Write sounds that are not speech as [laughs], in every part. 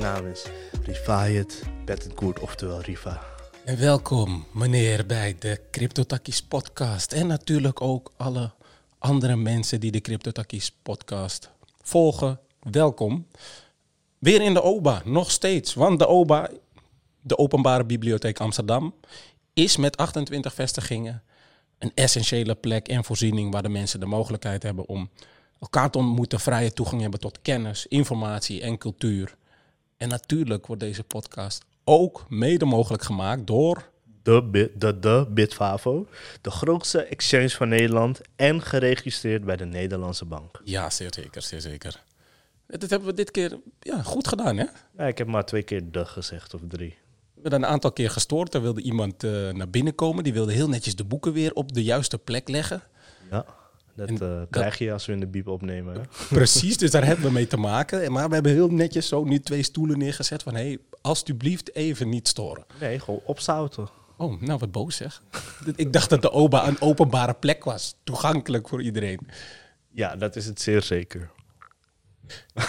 naam is Rifayet Bettencourt, oftewel Riva. En welkom, meneer, bij de CryptoTakkies podcast. En natuurlijk ook alle andere mensen die de CryptoTakkies podcast volgen. Welkom. Weer in de OBA, nog steeds. Want de OBA, de Openbare Bibliotheek Amsterdam, is met 28 vestigingen een essentiële plek en voorziening waar de mensen de mogelijkheid hebben om elkaar te ontmoeten, vrije toegang hebben tot kennis, informatie en cultuur. En natuurlijk wordt deze podcast ook mede mogelijk gemaakt door. De, de, de Bitfavo, de grootste exchange van Nederland en geregistreerd bij de Nederlandse Bank. Ja, zeer zeker, zeer zeker. Dat hebben we dit keer ja, goed gedaan, hè? Ja, ik heb maar twee keer de gezegd of drie. We hebben een aantal keer gestoord. Er wilde iemand eh, naar binnen komen. Die wilde heel netjes de boeken weer op de juiste plek leggen. Ja, dat, En eh, krijg je als we in de biep opnemen. Hè? [laughs] Precies, dus daar hebben we mee te maken. Maar we hebben heel netjes zo nu twee stoelen neergezet van... hé, hey, alsjeblieft even niet storen. Nee, gewoon opzouten. Oh, nou wat boos zeg. Ik dacht dat de OBA een openbare plek was. Toegankelijk voor iedereen. Ja, dat is het zeer zeker.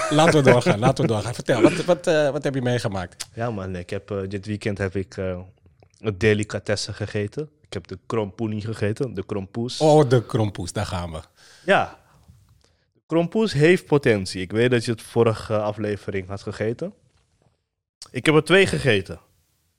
Laten we [laughs] doorgaan, laten we doorgaan. Vertel, wat, wat, eh, wat heb je meegemaakt? Ja man, ik heb, eh, dit weekend heb ik een delicatessen gegeten. Ik heb de krompoenie gegeten, de krompoes. Oh, de krompoes, daar gaan we. Ja, de krompoes heeft potentie. Ik weet dat je het vorige aflevering had gegeten. Ik heb er twee gegeten.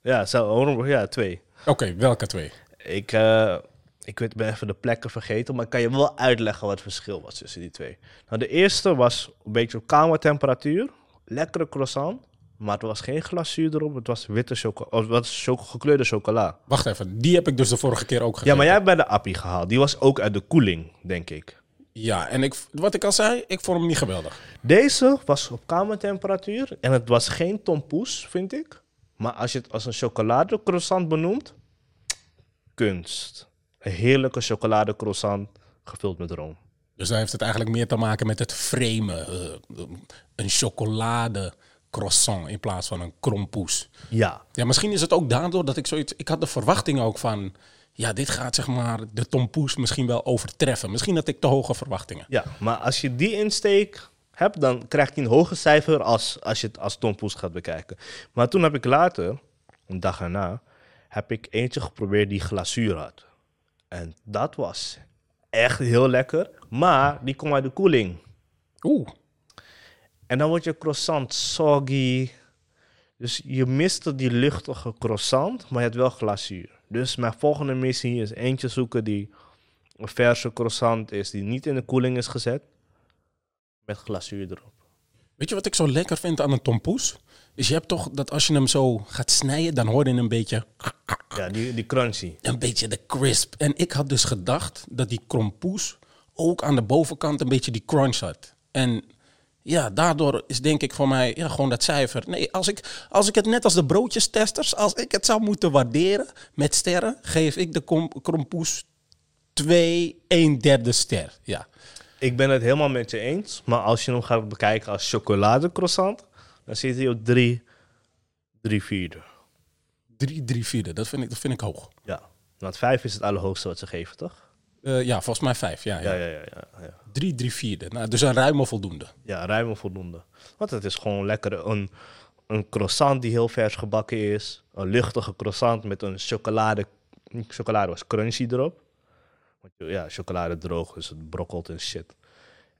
Ja, zo, ja twee. Oké, welke twee? Ik, eh, ik weet, ben even de plekken vergeten, maar ik kan je wel uitleggen wat het verschil was tussen die twee. Nou, de eerste was een beetje op kamertemperatuur. Lekkere croissant, maar het was geen glazuur erop. Het was witte chocola, of choco- gekleurde chocola. Wacht even, die heb ik dus de vorige keer ook gegeten. Ja, maar jij hebt bij de appie gehaald. Die was ook uit de koeling, denk ik. Ja, en ik, wat ik al zei, ik vond hem niet geweldig. Deze was op kamertemperatuur en het was geen tompoes, vind ik. Maar als je het als een chocoladecroissant benoemt, kunst. Een heerlijke chocoladecroissant gevuld met room. Dus daar heeft het eigenlijk meer te maken met het framen. eh, een chocolade croissant in plaats van een krompoes. Ja, Ja, misschien is het ook daardoor dat ik zoiets... Ik had de verwachting ook van... Ja, dit gaat zeg maar de tompoes misschien wel overtreffen. Misschien had ik te hoge verwachtingen. ja, maar als je die insteek hebt, dan krijgt hij een hoger cijfer als, als je het als tompoes gaat bekijken. Maar toen heb ik later, een dag erna, heb ik eentje geprobeerd die glazuur had. En dat was echt heel lekker, maar die komt uit de koeling. Oeh, En dan wordt je croissant soggy. Dus je miste die luchtige croissant, maar je hebt wel glazuur. Dus mijn volgende missie is eentje zoeken die een verse croissant is, die niet in de koeling is gezet, met glazuur erop. weet je wat ik zo lekker vind aan een tompoes? Is je hebt toch dat als je hem zo gaat snijden, dan hoor je een beetje... Ja, die, die crunchy. een beetje de crisp. En ik had dus gedacht dat die krompoes ook aan de bovenkant een beetje die crunch had. En ja, daardoor is denk ik voor mij ja, gewoon dat cijfer. Nee, als ik, als ik het net als de broodjestesters, als ik het zou moeten waarderen met sterren, geef ik de krompoes 2, 1 derde ster. Ja. Ik ben het helemaal met je eens, maar als je hem gaat bekijken als chocoladecroissant, dan zit hij op 3, 3 vierde. 3, 3 vierde, dat vind ik, dat vind ik hoog. Ja, want 5 is het allerhoogste wat ze geven, toch? Eh, ja, volgens mij 5. Ja, Ja, ja. ja, ja. 3, 3 vierde. Nou, dus een ruime voldoende. Ja, ruim en voldoende. Want het is gewoon lekker. Een, een croissant die heel vers gebakken is. Een luchtige croissant met een chocolade. Chocolade was crunchy erop. Want ja, chocolade droog, dus het brokkelt en shit.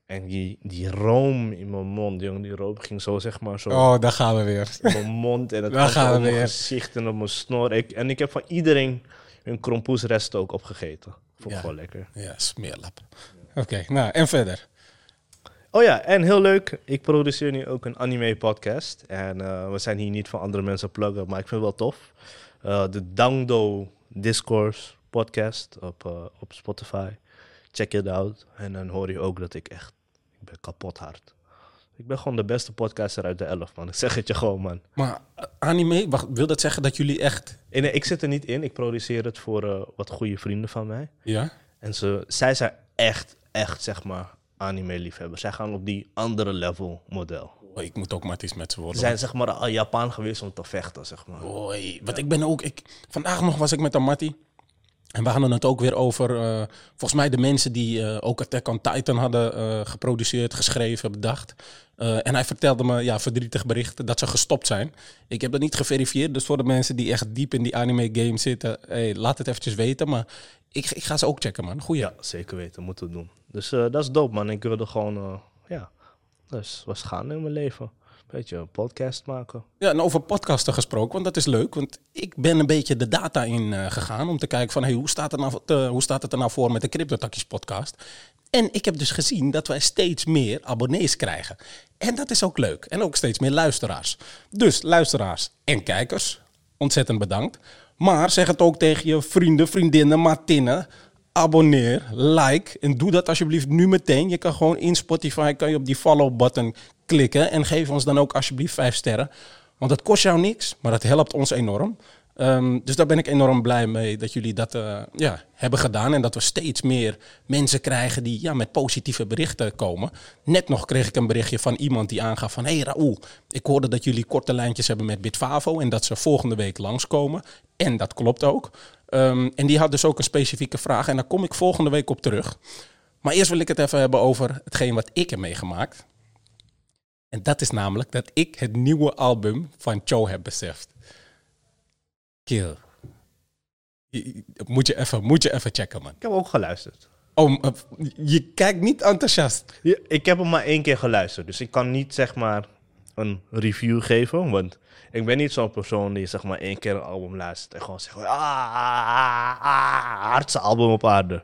En die, die room in mijn mond, jongen, die room ging zo zeg maar zo Oh, daar gaan we weer. op mijn mond en het Daar kwam gaan zo we op mijn gezicht en op mijn snor. Ik, en ik heb van iedereen hun krompoesresten ook opgegeten. Vond ik Ja. gewoon lekker. Ja, smeerlap. Oké, nou, en verder. Oh ja, en heel leuk. Ik produceer nu ook een anime podcast. En eh, we zijn hier niet van andere mensen pluggen, maar ik vind het wel tof. Eh, de Dangdo Discourse podcast op, eh, op Spotify. Check it out. En dan hoor je ook dat ik echt, ik ben kapot hard. Ik ben gewoon de beste podcaster uit de elf, man. Ik zeg het je gewoon, man. Maar eh, anime, wacht, wil dat zeggen dat jullie echt... Nee, ik zit er niet in. Ik produceer het voor eh, wat goede vrienden van mij. Ja? En ze, zij zijn echt, echt, zeg maar, anime-liefhebbers. Zij gaan op die andere level model. Oh, ik moet ook maar met ze Ze worden. zijn zeg maar al Japan geweest om te vechten, zeg maar. Hoi, want ik ben ook... Ik, vandaag nog was ik met een mattie. En we hadden het ook weer over, eh, volgens mij de mensen die eh, ook Attack on Titan hadden eh, geproduceerd, geschreven, bedacht. En hij vertelde me, ja, verdrietig bericht dat ze gestopt zijn. Ik heb dat niet geverifieerd, dus voor de mensen die echt diep in die anime game zitten, hey, laat het eventjes weten. Maar ik, ik ga ze ook checken, man. Goeie. Ja, zeker weten, moeten we doen. Dus dat is dope, man. Ik wilde gewoon, ja, dus was gaan in mijn leven. Beetje een podcast maken. Ja, en over podcasten gesproken, want dat is leuk. Want ik ben een beetje de data in eh, gegaan om te kijken van... Hey, hoe, staat het nou, hoe staat het er nou voor met de CryptoTakkies podcast? En ik heb dus gezien dat wij steeds meer abonnees krijgen. En dat is ook leuk. En ook steeds meer luisteraars. Dus luisteraars en kijkers, ontzettend bedankt. Maar zeg het ook tegen je vrienden, vriendinnen, Martinnen. Abonneer, like en doe dat alsjeblieft nu meteen. Je kan gewoon in Spotify kan je op die follow-button klikken en geef ons dan ook alsjeblieft vijf sterren. Want dat kost jou niks, maar dat helpt ons enorm. Ehm, dus daar ben ik enorm blij mee dat jullie dat eh, ja, hebben gedaan. En dat we steeds meer mensen krijgen die ja, met positieve berichten komen. Net nog kreeg ik een berichtje van iemand die aangaf van... Hé hey Raoul, ik hoorde dat jullie korte lijntjes hebben met Bitfavo... en dat ze volgende week langskomen. En dat klopt ook. Ehm, en die had dus ook een specifieke vraag. En daar kom ik volgende week op terug. Maar eerst wil ik het even hebben over hetgeen wat ik heb meegemaakt. En dat is namelijk dat ik het nieuwe album van Cho heb beseft. Kill. Moet je even, moet je even checken, man. Ik heb ook geluisterd. Oh, eh, je kijkt niet enthousiast. Ja, ik heb hem maar één keer geluisterd, dus ik kan niet zeg maar een review geven, want ik ben niet zo'n persoon die zeg maar één keer een album luistert en gewoon zegt, ah, ah, ah, hardste album op aarde.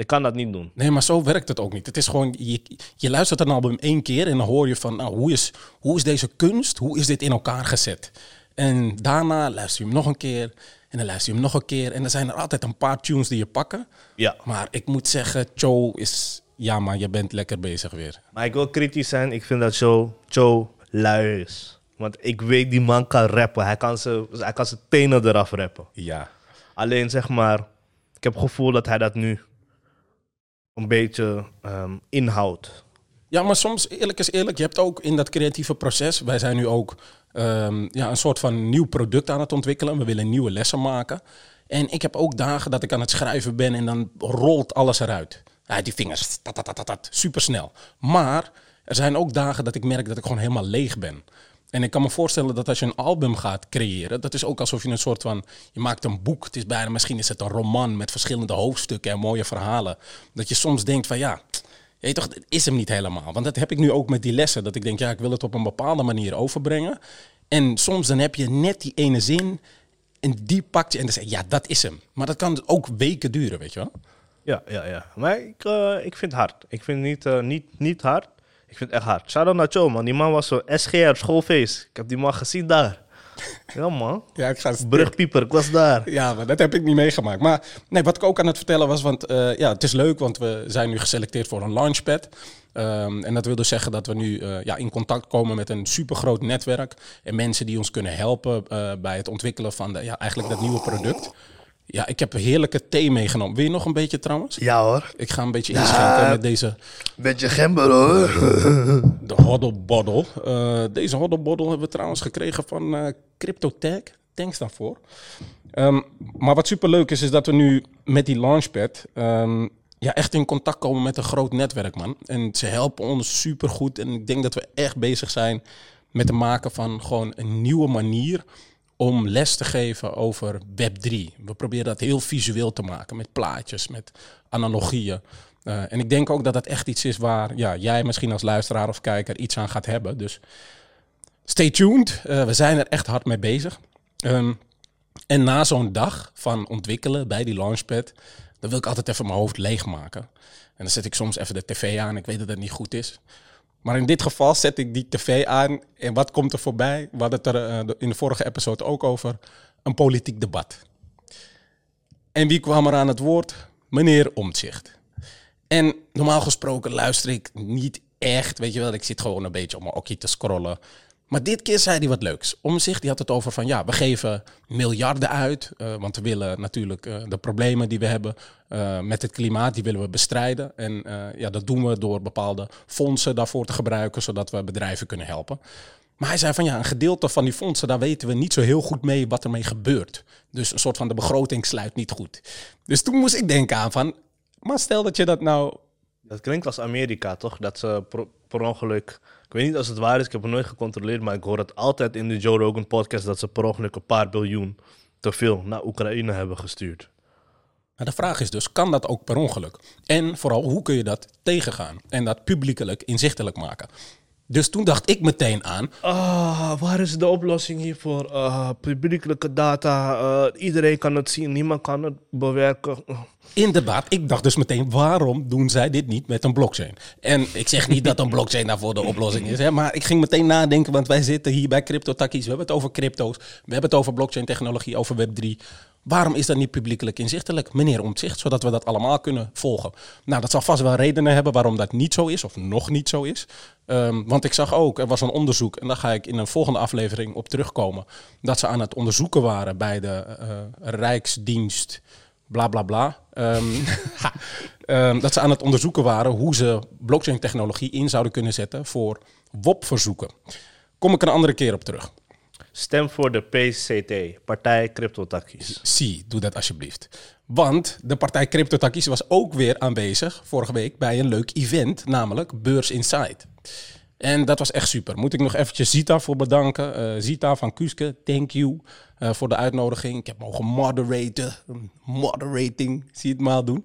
Ik kan dat niet doen. Nee, maar zo werkt het ook niet. Het is gewoon, je, je luistert een album één keer en dan hoor je van, nou, hoe is, hoe is deze kunst, hoe is dit in elkaar gezet? En daarna luister je hem nog een keer en dan luister je hem nog een keer. En dan zijn er altijd een paar tunes die je pakken. Ja, Maar ik moet zeggen, Cho is, ja maar je bent lekker bezig weer. maar ik wil kritisch zijn. Ik vind dat Joe, Joe lui is. Want ik weet die man kan rappen. Hij kan zijn hij kan zijn tenen eraf rappen. Ja. Alleen zeg maar, ik heb het gevoel dat hij dat nu een beetje ehm, inhoudt. Ja, maar soms, eerlijk is eerlijk, je hebt ook in dat creatieve proces, wij zijn nu ook ehm, ja, een soort van nieuw product aan het ontwikkelen. We willen nieuwe lessen maken. En ik heb ook dagen dat ik aan het schrijven ben en dan rolt alles eruit. Die vingers, tat, tat, supersnel. Maar er zijn ook dagen dat ik merk dat ik gewoon helemaal leeg ben. En ik kan me voorstellen dat als je een album gaat creëren, dat is ook alsof je een soort van, je maakt een boek. Het is bijna, misschien is het een roman met verschillende hoofdstukken en mooie verhalen. Dat je soms denkt van ja, weet toch, het is hem niet helemaal. Want dat heb ik nu ook met die lessen. Dat ik denk, ja, ik wil het op een bepaalde manier overbrengen. En soms dan heb je net die ene zin en die pakt je en dan zeg je, ja, dat is hem. Maar dat kan ook weken duren, weet je wel. Ja, ja, ja. Maar ik, eh, ik vind het hard. Ik vind het niet, eh, niet, niet hard. Ik vind het echt hard. Shout-out naar Joe, man. Die man was zo SGR, schoolfeest. Ik heb die man gezien daar. [laughs] Ja, man. Ja, ik ga Brugpieper, ik was daar. Ja, maar dat heb ik niet meegemaakt. Maar nee, wat ik ook aan het vertellen was, want eh, ja, het is leuk, want we zijn nu geselecteerd voor een launchpad. Ehm, en dat wil dus zeggen dat we nu eh, ja, in contact komen met een supergroot netwerk en mensen die ons kunnen helpen eh, bij het ontwikkelen van de, ja, eigenlijk dat nieuwe product. Ja, ik heb heerlijke thee meegenomen. Wil je nog een beetje trouwens? Ja hoor. Ik ga een beetje inschenken met deze Beetje gember hoor. [laughs] de hoddelboddel. Eh deze hoddelboddel hebben we trouwens gekregen van eh CryptoTag. Thanks daarvoor. Ehm, maar wat superleuk is, is dat we nu met die launchpad ehm, ja, echt in contact komen met een groot netwerk, man. En ze helpen ons supergoed. En ik denk dat we echt bezig zijn met het maken van gewoon een nieuwe manier om les te geven over Web3. We proberen dat heel visueel te maken met plaatjes, met analogieën. Eh, en ik denk ook dat dat echt iets is waar ja, jij misschien als luisteraar of kijker iets aan gaat hebben. Dus stay tuned. Eh, we zijn er echt hard mee bezig. Ehm, en na zo'n dag van ontwikkelen bij die launchpad, dan wil ik altijd even mijn hoofd leegmaken. En dan zet ik soms even de tv aan. Ik weet dat het niet goed is. Maar in dit geval zet ik die tv aan. En wat komt er voorbij? We hadden het er eh, in de vorige episode ook over. Een politiek debat. En wie kwam er aan het woord? Meneer Omtzigt. En normaal gesproken luister ik niet echt. Weet je wel, ik zit gewoon een beetje op mijn okkie te scrollen. Maar dit keer zei hij wat leuks. Omzicht, die had het over van ja, we geven miljarden uit. eh, want we willen natuurlijk eh, de problemen die we hebben eh, met het klimaat, die willen we bestrijden. En ja, dat doen we door bepaalde fondsen daarvoor te gebruiken, zodat we bedrijven kunnen helpen. Maar hij zei van ja, een gedeelte van die fondsen, daar weten we niet zo heel goed mee wat ermee gebeurt. Dus een soort van de begroting sluit niet goed. Dus toen moest ik denken aan van, maar stel dat je dat nou... Dat klinkt als Amerika, toch? Dat ze per ongeluk... Ik weet niet als het waar is, ik heb het nooit gecontroleerd, maar ik hoor het altijd in de Joe Rogan podcast dat ze per ongeluk een paar biljoen te veel naar Oekraïne hebben gestuurd. Maar de vraag is dus, kan dat ook per ongeluk? En vooral, hoe kun je dat tegengaan en dat publiekelijk inzichtelijk maken? Dus toen dacht ik meteen aan, Ah, waar is de oplossing hiervoor? Ah, publiekelijke data, eh, iedereen kan het zien, niemand kan het bewerken. inderdaad, ik dacht dus meteen, waarom doen zij dit niet met een blockchain? En ik zeg niet dat een [laughs] blockchain daarvoor de oplossing is, hè, maar ik ging meteen nadenken, want wij zitten hier bij Crypto Takkies, we hebben het over crypto's, we hebben het over blockchain technologie, over Web3. Waarom is dat niet publiekelijk inzichtelijk, meneer Omtzigt, zodat we dat allemaal kunnen volgen? Nou, dat zal vast wel redenen hebben waarom dat niet zo is, of nog niet zo is. Ehm, want ik zag ook, er was een onderzoek, en daar ga ik in een volgende aflevering op terugkomen, dat ze aan het onderzoeken waren bij de eh, Rijksdienst, bla bla bla. Ehm, [laughs] ehm, dat ze aan het onderzoeken waren hoe ze blockchain-technologie in zouden kunnen zetten voor WOP-verzoeken. Kom ik een andere keer op terug. Stem voor de PCT, Partij Cryptotakkies. Zie, doe dat alsjeblieft. Want de partij CryptoTakkies was ook weer aanwezig vorige week bij een leuk event, namelijk Beurs Insight. En dat was echt super. Moet ik nog eventjes Zita voor bedanken. Eh, Zita van Kuske, thank you eh, voor de uitnodiging. Ik heb mogen moderaten. Moderating, zie je het maar doen.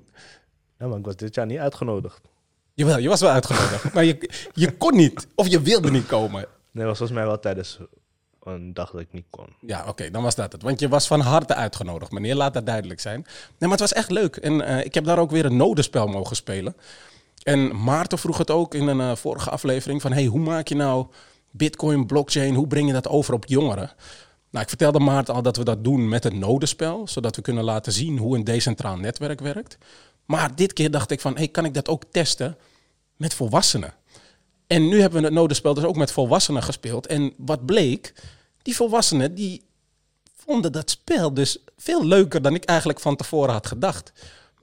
Ja, maar ik was dit jaar niet uitgenodigd. Jawel, je was wel uitgenodigd. [laughs] maar je, je kon niet. Of je wilde niet komen. Nee, was volgens mij wel tijdens een dag dat ik niet kon. Ja, oké, dan was dat het. Want je was van harte uitgenodigd, meneer. Laat dat duidelijk zijn. Nee, maar het was echt leuk. En eh, ik heb daar ook weer een nodenspel mogen spelen. En Maarten vroeg het ook in een eh, vorige aflevering van... hey, hoe maak je nou bitcoin, blockchain, hoe breng je dat over op jongeren? Nou, ik vertelde Maarten al dat we dat doen met het nodenspel... zodat we kunnen laten zien hoe een decentraal netwerk werkt. Maar dit keer dacht ik van, hey, kan ik dat ook testen met volwassenen? En nu hebben we het nodenspel dus ook met volwassenen gespeeld. En wat bleek, die volwassenen die vonden dat spel dus veel leuker dan ik eigenlijk van tevoren had gedacht.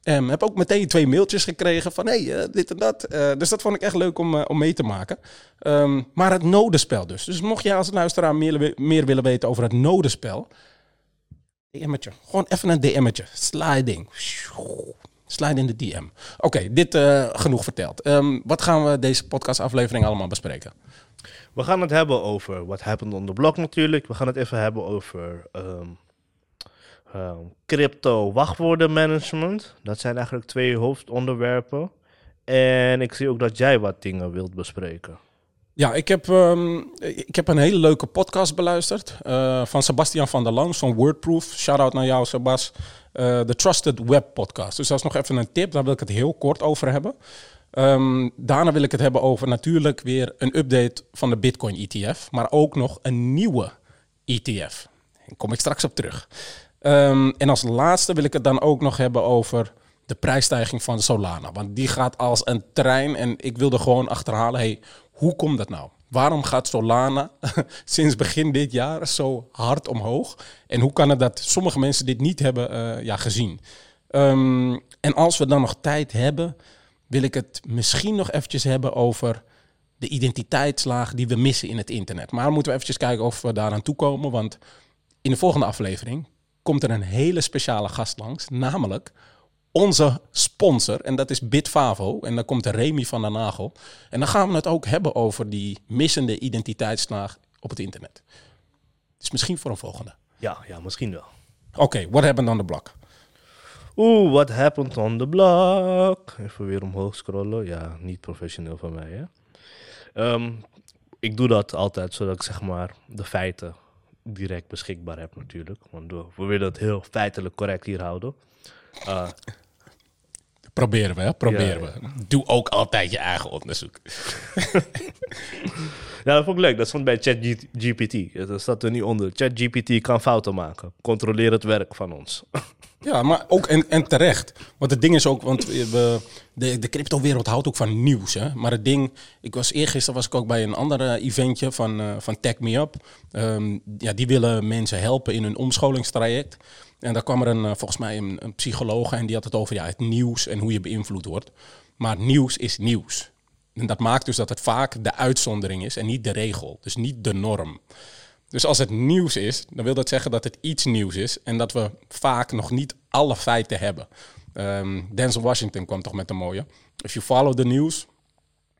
Um, heb ook meteen twee mailtjes gekregen van hey, eh, dit en dat. Eh, dus dat vond ik echt leuk om, eh, om mee te maken. Um, maar het nodenspel dus. Dus mocht je als luisteraar meer, meer willen weten over het nodenspel, DM'tje. Gewoon even een DM'tje. Sliding. Slide in de DM. Oké, dit uh, genoeg verteld. Um, wat gaan we deze podcastaflevering allemaal bespreken? We gaan het hebben over wat happened on the block natuurlijk. We gaan het even hebben over um, um, crypto wachtwoordenmanagement. Dat zijn eigenlijk twee hoofdonderwerpen. En ik zie ook dat jij wat dingen wilt bespreken. Ja, ik heb, um, ik heb een hele leuke podcast beluisterd uh, van Sebastian van der Lans van Wordproof. Shout-out naar jou, Sebas. Uh, de Trusted Web podcast. Dus dat is nog even een tip, daar wil ik het heel kort over hebben. Um, daarna wil ik het hebben over natuurlijk weer een update van de Bitcoin ETF, maar ook nog een nieuwe ETF. Daar kom ik straks op terug. Um, en als laatste wil ik het dan ook nog hebben over de prijsstijging van Solana. Want die gaat als een trein en ik wilde gewoon achterhalen, hey, hoe komt dat nou? Waarom gaat Solana [laughs] sinds begin dit jaar zo hard omhoog? En hoe kan het dat sommige mensen dit niet hebben uh, ja, gezien? Um, en als we dan nog tijd hebben, wil ik het misschien nog eventjes hebben over de identiteitslaag die we missen in het internet. Maar moeten we eventjes kijken of we daaraan toekomen. Want in de volgende aflevering komt er een hele speciale gast langs. Namelijk onze sponsor. En dat is Bitfavo. En dan komt Remy van der Nagel. En dan gaan we het ook hebben over die missende identiteitslaag op het internet. Dus misschien voor een volgende. Ja, ja misschien wel. Oké, okay, what happened on the block? Oeh, what happened on the block? Even weer omhoog scrollen. Ja, niet professioneel van mij, hè? Um, ik doe dat altijd zodat ik zeg maar de feiten direct beschikbaar heb natuurlijk. Want we willen het heel feitelijk correct hier houden. Uh, Proberen we, hè? Proberen ja, ja. we. Doe ook altijd je eigen onderzoek. [laughs] ja, dat vond ik leuk. Dat stond bij ChatGPT. Dat staat er niet onder. ChatGPT kan fouten maken. Controleer het werk van ons. [laughs] Ja, maar ook en, en terecht. Want het ding is ook, want we, de, de crypto-wereld houdt ook van nieuws. Hè? Maar het ding, ik was eergisteren was ik ook bij een ander eventje van, uh, van Tech Me Up. Um, ja, die willen mensen helpen in hun omscholingstraject. En daar kwam er een, volgens mij een, psycholoog en die had het over ja, het nieuws en hoe je beïnvloed wordt. Maar nieuws is nieuws. En dat maakt dus dat het vaak de uitzondering is en niet de regel. Dus niet de norm. Dus als het nieuws is, dan wil dat zeggen dat het iets nieuws is en dat we vaak nog niet alle feiten hebben. Um, Denzel Washington kwam toch met een mooie. If you follow the news,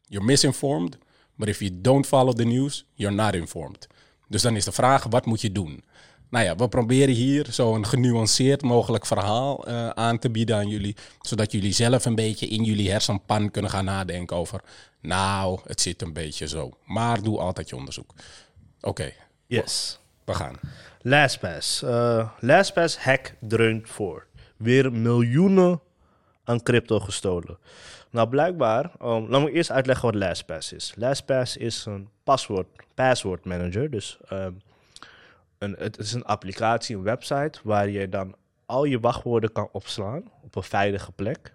you're misinformed. But if you don't follow the news, you're not informed. Dus dan is de vraag, wat moet je doen? Nou ja, we proberen hier zo'n genuanceerd mogelijk verhaal uh, aan te bieden aan jullie. Zodat jullie zelf een beetje in jullie hersenpan kunnen gaan nadenken over... Nou, het zit een beetje zo. Maar doe altijd je onderzoek. Oké. Yes. We gaan. LastPass. Uh, LastPass hack dreunt voor. Weer miljoenen aan crypto gestolen. Nou, blijkbaar, um, laat me eerst uitleggen wat LastPass is. LastPass is een paswoord, password manager. Dus um, een, het is een applicatie, een website, waar je dan al je wachtwoorden kan opslaan op een veilige plek.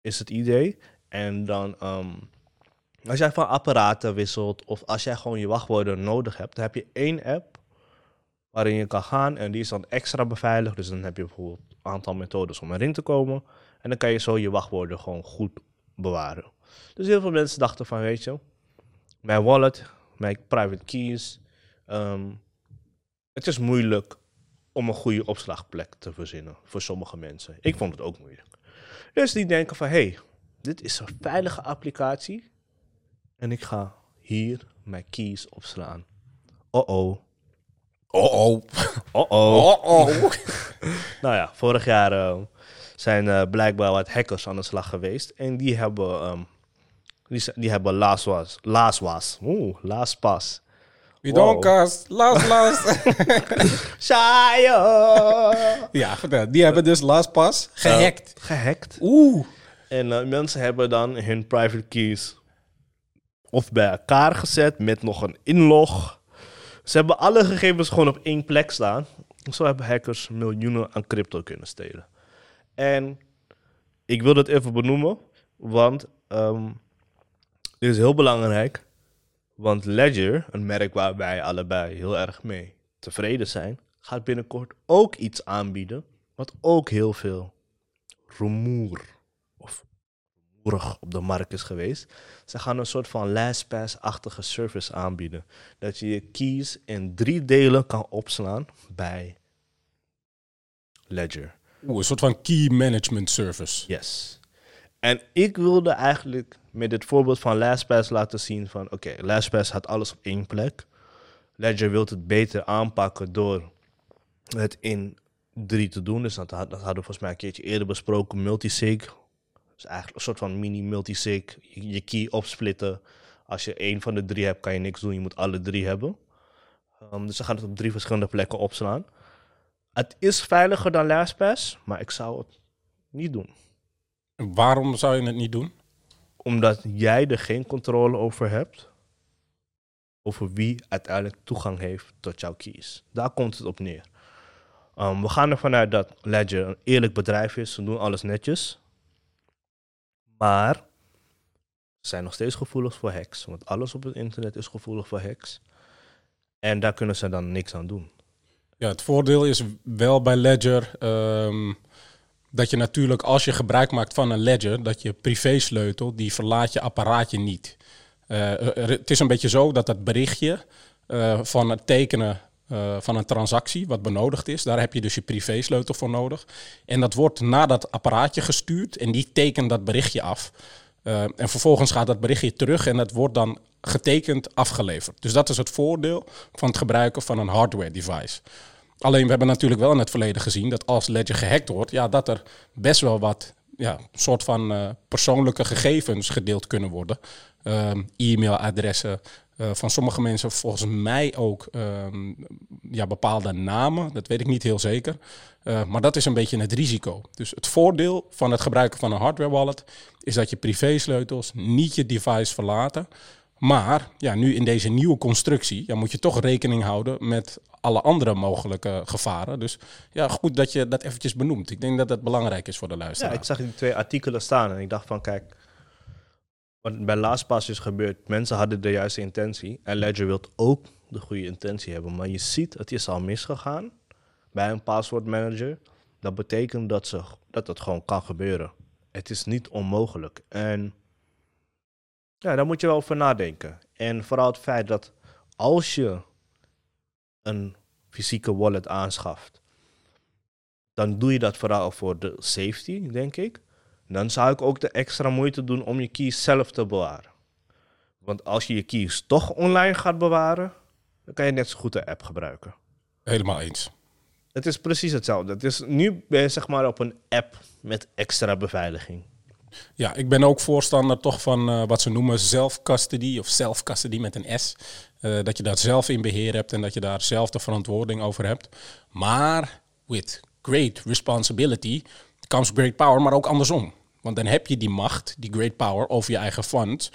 Is het idee. En dan, um, als jij van apparaten wisselt of als jij gewoon je wachtwoorden nodig hebt, dan heb je één app waarin je kan gaan en die is dan extra beveiligd. Dus dan heb je bijvoorbeeld een aantal methodes om erin te komen. En dan kan je zo je wachtwoorden gewoon goed bewaren. Dus heel veel mensen dachten van, weet je, mijn wallet, mijn private keys, um, het is moeilijk om een goede opslagplek te verzinnen voor sommige mensen. Ik vond het ook moeilijk. Dus die denken van, hé, hey, dit is een veilige applicatie en ik ga hier mijn keys opslaan. Oh-oh. Oh-oh. Oh-oh. Oh-oh. [laughs] nou ja, vorig jaar uh, zijn uh, blijkbaar wat hackers aan de slag geweest. En die hebben, um, die, die hebben LastPass. LastPass. Oeh, LastPass. Bidonkas, las, las. Shia. ja, vertel. Die hebben dus LastPass gehackt. Uh, gehackt. Oeh. En uh, mensen hebben dan hun private keys of bij elkaar gezet met nog een inlog. Ze hebben alle gegevens gewoon op één plek staan. Zo hebben hackers miljoenen aan crypto kunnen stelen. En ik wil dat even benoemen, want um, dit is heel belangrijk. Want Ledger, een merk waar wij allebei heel erg mee tevreden zijn, gaat binnenkort ook iets aanbieden. Wat ook heel veel rumoer of rumoerig op de markt is geweest. Ze gaan een soort van LastPass-achtige service aanbieden. Dat je je keys in drie delen kan opslaan bij Ledger. Oeh, een soort van key management service. Yes. En ik wilde eigenlijk met dit voorbeeld van LastPass laten zien van... Oké, LastPass had alles op één plek. Ledger wil het beter aanpakken door het in drie te doen. Dus dat, dat hadden we volgens mij een keertje eerder besproken. Multisig. Dus eigenlijk een soort van mini multisig. Je, je key opsplitten. Als je één van de drie hebt, kan je niks doen. Je moet alle drie hebben. Um, dus ze gaan het op drie verschillende plekken opslaan. Het is veiliger dan LastPass, maar ik zou het niet doen. Waarom zou je het niet doen? Omdat jij er geen controle over hebt. Over wie uiteindelijk toegang heeft tot jouw keys. Daar komt het op neer. Um, we gaan ervan uit dat Ledger een eerlijk bedrijf is. Ze doen alles netjes. Maar ze zijn nog steeds gevoelig voor hacks. Want alles op het internet is gevoelig voor hacks. En daar kunnen ze dan niks aan doen. Ja, het voordeel is wel bij Ledger um, dat je natuurlijk als je gebruik maakt van een Ledger, dat je privésleutel, die verlaat je apparaatje niet. Uh, het is een beetje zo dat dat berichtje uh, van het tekenen uh, van een transactie, wat benodigd is, daar heb je dus je privésleutel voor nodig. En dat wordt naar dat apparaatje gestuurd en die tekent dat berichtje af. en vervolgens gaat dat berichtje terug en dat wordt dan getekend afgeleverd. Dus dat is het voordeel van het gebruiken van een hardware device. Alleen we hebben natuurlijk wel in het verleden gezien dat als Ledger gehackt wordt, ja, dat er best wel wat ja, soort van uh, persoonlijke gegevens gedeeld kunnen worden. Um, E-mailadressen, uh, van sommige mensen volgens mij ook um, ja, bepaalde namen. Dat weet ik niet heel zeker. Uh, maar dat is een beetje het risico. Dus het voordeel van het gebruiken van een hardware wallet is dat je privésleutels niet je device verlaten. Maar ja, nu in deze nieuwe constructie ja, moet je toch rekening houden met alle andere mogelijke gevaren. Dus ja, goed dat je dat eventjes benoemt. Ik denk dat dat belangrijk is voor de luisteraar. Ja, ik zag die twee artikelen staan en ik dacht van kijk, wat bij LastPass is gebeurd, mensen hadden de juiste intentie en Ledger wil ook de goede intentie hebben. Maar je ziet, het is al misgegaan bij een passwordmanager. Dat betekent dat, ze, dat het gewoon kan gebeuren. Het is niet onmogelijk. En Ja, daar moet je wel over nadenken. En vooral het feit dat als je een fysieke wallet aanschaft, dan doe je dat vooral voor de safety, denk ik. Dan zou ik ook de extra moeite doen om je keys zelf te bewaren. Want als je je keys toch online gaat bewaren, dan kan je net zo goed de app gebruiken. Helemaal eens. Het is precies hetzelfde. Het is, nu ben je zeg maar op een app met extra beveiliging. Ja, ik ben ook voorstander toch van eh, wat ze noemen self-custody of self-custody met een S. Eh, dat je dat zelf in beheer hebt en dat je daar zelf de verantwoording over hebt. Maar with great responsibility comes great power, maar ook andersom. Want dan heb je die macht, die great power over je eigen fund.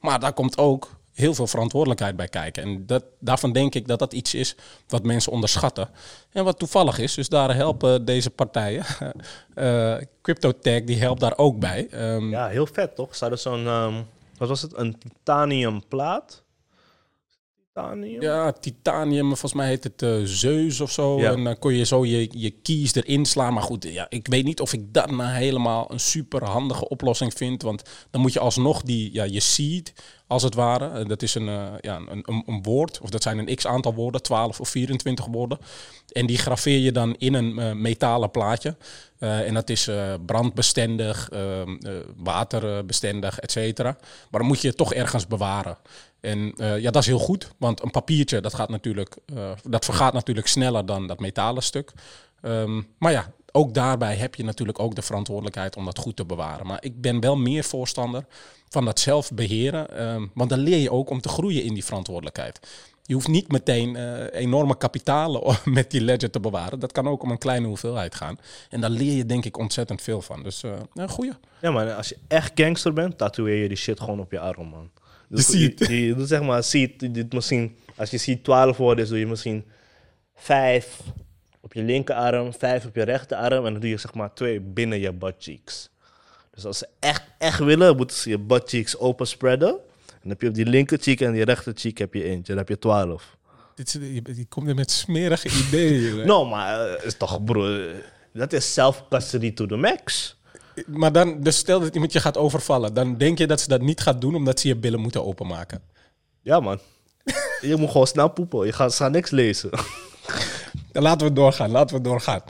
Maar daar komt ook heel veel verantwoordelijkheid bij kijken. En dat, daarvan denk ik dat dat iets is wat mensen onderschatten. En wat toevallig is, dus daar helpen deze partijen. [laughs] uh, CryptoTag, die helpt daar ook bij. Um, ja, heel vet toch? Hadden zo'n, um, wat was het, een titanium plaat. Titanium? Ja, titanium, volgens mij heet het uh, Zeus of zo. Ja. En dan kon je zo je, je keys erin slaan. Maar goed, ja, ik weet niet of ik dat nou helemaal een super handige oplossing vind. Want dan moet je alsnog die, ja, je seed als het ware. Dat is een, uh, ja, een, een, een, woord, of dat zijn een x aantal woorden, 12 of 24 woorden. En die graveer je dan in een uh, metalen plaatje. Uh, en dat is brandbestendig, ehm, waterbestendig, et cetera. Maar dan moet je het toch ergens bewaren. En ja, dat is heel goed, want een papiertje, dat, gaat natuurlijk, dat vergaat natuurlijk sneller dan dat metalen stuk. Um, maar ja, ook daarbij heb je natuurlijk ook de verantwoordelijkheid om dat goed te bewaren. Maar ik ben wel meer voorstander van dat zelf beheren. Um, want dan leer je ook om te groeien in die verantwoordelijkheid. Je hoeft niet meteen uh, enorme kapitalen [laughs] met die ledger te bewaren. Dat kan ook om een kleine hoeveelheid gaan. En daar leer je denk ik ontzettend veel van. Dus een goeie. Ja, maar als je echt gangster bent, tatoeëer je die shit gewoon op je arm, man. Dus je ziet. Je, je, zeg maar, ziet, dit misschien, als je ziet 12 woorden, doe je misschien 5 op je linkerarm, 5 op je rechterarm. En dan doe je zeg maar twee binnen je butt cheeks. Dus als ze echt, echt willen, moeten ze je butt cheeks open spreaden. En dan heb je op die linker cheek en die rechter cheek heb je eentje. Dan heb je twaalf. Dit, die komt er met smerige ideeën. no, maar uh, is toch, bro, dat is self-custody to the max. Maar dan, dus stel dat iemand je gaat overvallen, dan denk je dat ze dat niet gaat doen omdat ze je billen moeten openmaken. Ja, man. [laughs] je moet gewoon snel poepen. Je gaat, gaat niks lezen. [laughs] laten we doorgaan, laten we doorgaan.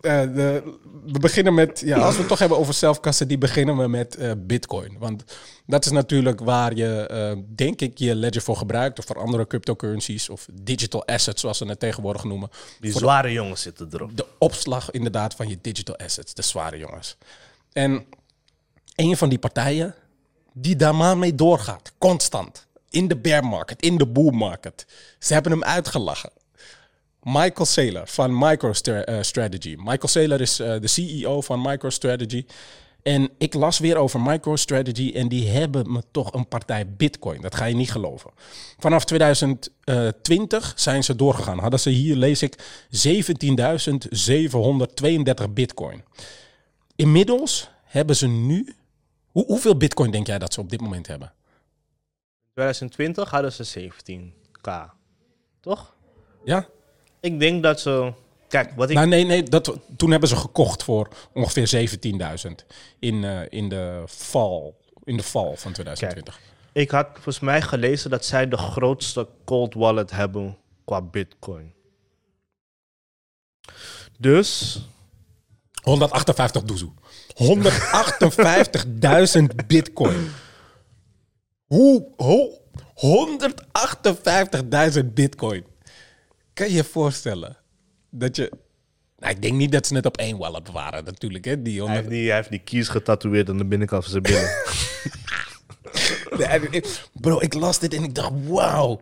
Uh, de, we beginnen met, ja, als we het toch hebben over zelfkassen, die beginnen we met uh, Bitcoin. Want dat is natuurlijk waar je, uh, denk ik, je ledger voor gebruikt. Of voor andere cryptocurrencies of digital assets, zoals ze het tegenwoordig noemen. Die zware jongens zitten erop. De opslag inderdaad van je digital assets, de zware jongens. En een van die partijen die daar maar mee doorgaat, constant. In de bear market, in de bull market. Ze hebben hem uitgelachen. Michael Saylor van MicroStrategy. Michael Saylor is uh, de CEO van MicroStrategy. En ik las weer over MicroStrategy en die hebben me toch een partij Bitcoin. Dat ga je niet geloven. Vanaf 2020 zijn ze doorgegaan. Hadden ze hier, lees ik, 17.732 Bitcoin. Inmiddels hebben ze nu. Hoe, hoeveel Bitcoin denk jij dat ze op dit moment hebben? In 2020 hadden ze 17k. Toch? Ja, ik denk dat ze. Kijk, wat ik. Nou, nee, nee, dat, toen hebben ze gekocht voor ongeveer 17.000 in, uh, in, de val, in de val van 2020. Kijk, ik had volgens mij gelezen dat zij de grootste cold wallet hebben qua Bitcoin. Dus. 158 doezoe. 158.000 [laughs] Bitcoin. Hoe? Hoe? 158.000 Bitcoin. Kan je je voorstellen dat je... Nou, ik denk niet dat ze net op één wallet bewaren natuurlijk. Hè, die hij, heeft die, hij heeft die keys getatoeëerd aan de binnenkant van zijn billen. [laughs] bro, ik las dit en ik dacht, wauw.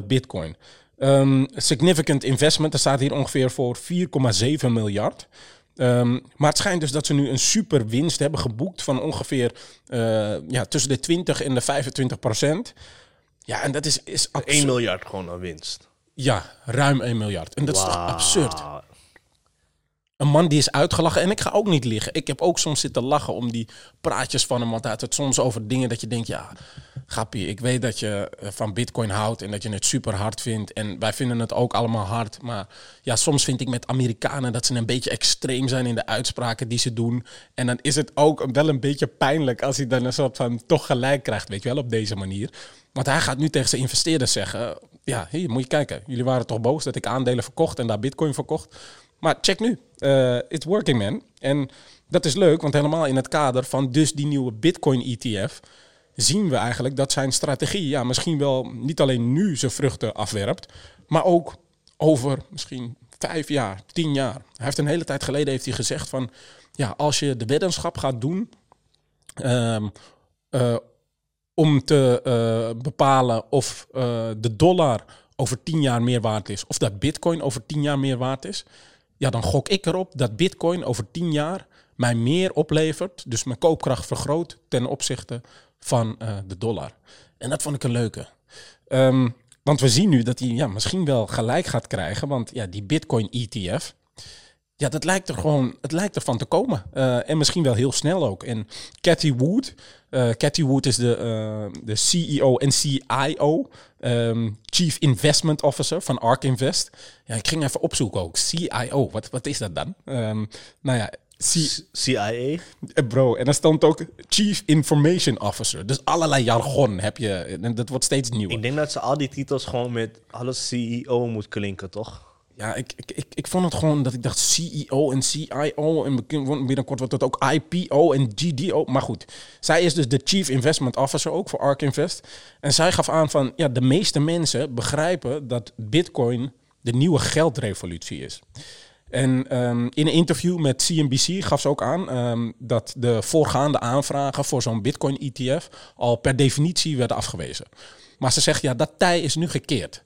158.400 bitcoin. Um, significant investment, dat staat hier ongeveer voor 4,7 miljard. Um, maar het schijnt dus dat ze nu een super winst hebben geboekt van ongeveer uh, ja, tussen de 20 en de 25 procent. Ja, en dat is, is 1 miljard gewoon aan winst. Ja, ruim 1 miljard. En dat is toch absurd? Een man die is uitgelachen. En ik ga ook niet liggen. Ik heb ook soms zitten lachen om die praatjes van hem. Want hij had het soms over dingen dat je denkt, ja, Gappie, ik weet dat je eh, van Bitcoin houdt en dat je het super hard vindt. En wij vinden het ook allemaal hard. Maar ja, soms vind ik met Amerikanen dat ze een beetje extreem zijn in de uitspraken die ze doen. En dan is het ook wel een beetje pijnlijk als hij dan een soort van toch gelijk krijgt, weet je wel, op deze manier. Want hij gaat nu tegen zijn investeerders zeggen: Ja, hier moet je kijken. Jullie waren toch boos dat ik aandelen verkocht en daar Bitcoin verkocht. Maar check nu, uh, it's working man. En dat is leuk, want helemaal in het kader van dus die nieuwe Bitcoin-ETF zien we eigenlijk dat zijn strategie ja, misschien wel niet alleen nu zijn vruchten afwerpt, maar ook over misschien vijf jaar, tien jaar. Hij heeft een hele tijd geleden heeft hij gezegd van ja, als je de weddenschap gaat doen um, uh, om te uh, bepalen of de dollar over tien jaar meer waard is, of dat bitcoin over tien jaar meer waard is, ja, dan gok ik erop dat bitcoin over tien jaar mij meer oplevert, dus mijn koopkracht vergroot ten opzichte van uh, de dollar. En dat vond ik een leuke. Um, want we zien nu dat hij ja, misschien wel gelijk gaat krijgen, want ja, die Bitcoin ETF, ja, dat lijkt er gewoon, het lijkt ervan te komen. Uh, en misschien wel heel snel ook. En Cathy Wood, uh, Cathy Wood is de, uh, de CEO en CIO, um, ehm, Chief Investment Officer van ARK Invest. Ja, ik ging even opzoeken ook. CIO, wat, wat is dat dan? Um, nou ja, C CIA? Eh, bro, en dan stond ook Chief Information Officer. Dus allerlei jargon heb je. En dat wordt steeds nieuwer. Ik denk dat ze al die titels gewoon met alles CEO moet klinken, toch? Ja, ik, ik, ik, ik vond het gewoon dat ik dacht CEO en CIO. En binnenkort wordt het ook IPO en GDO. Maar goed, zij is dus de Chief Investment Officer ook voor ARK Invest. En zij gaf aan van, ja, de meeste mensen begrijpen dat Bitcoin de nieuwe geldrevolutie is. En um, in een interview met CNBC gaf ze ook aan um, dat de voorgaande aanvragen voor zo'n Bitcoin-ETF al per definitie werden afgewezen. Maar ze zegt, ja, dat tij is nu gekeerd.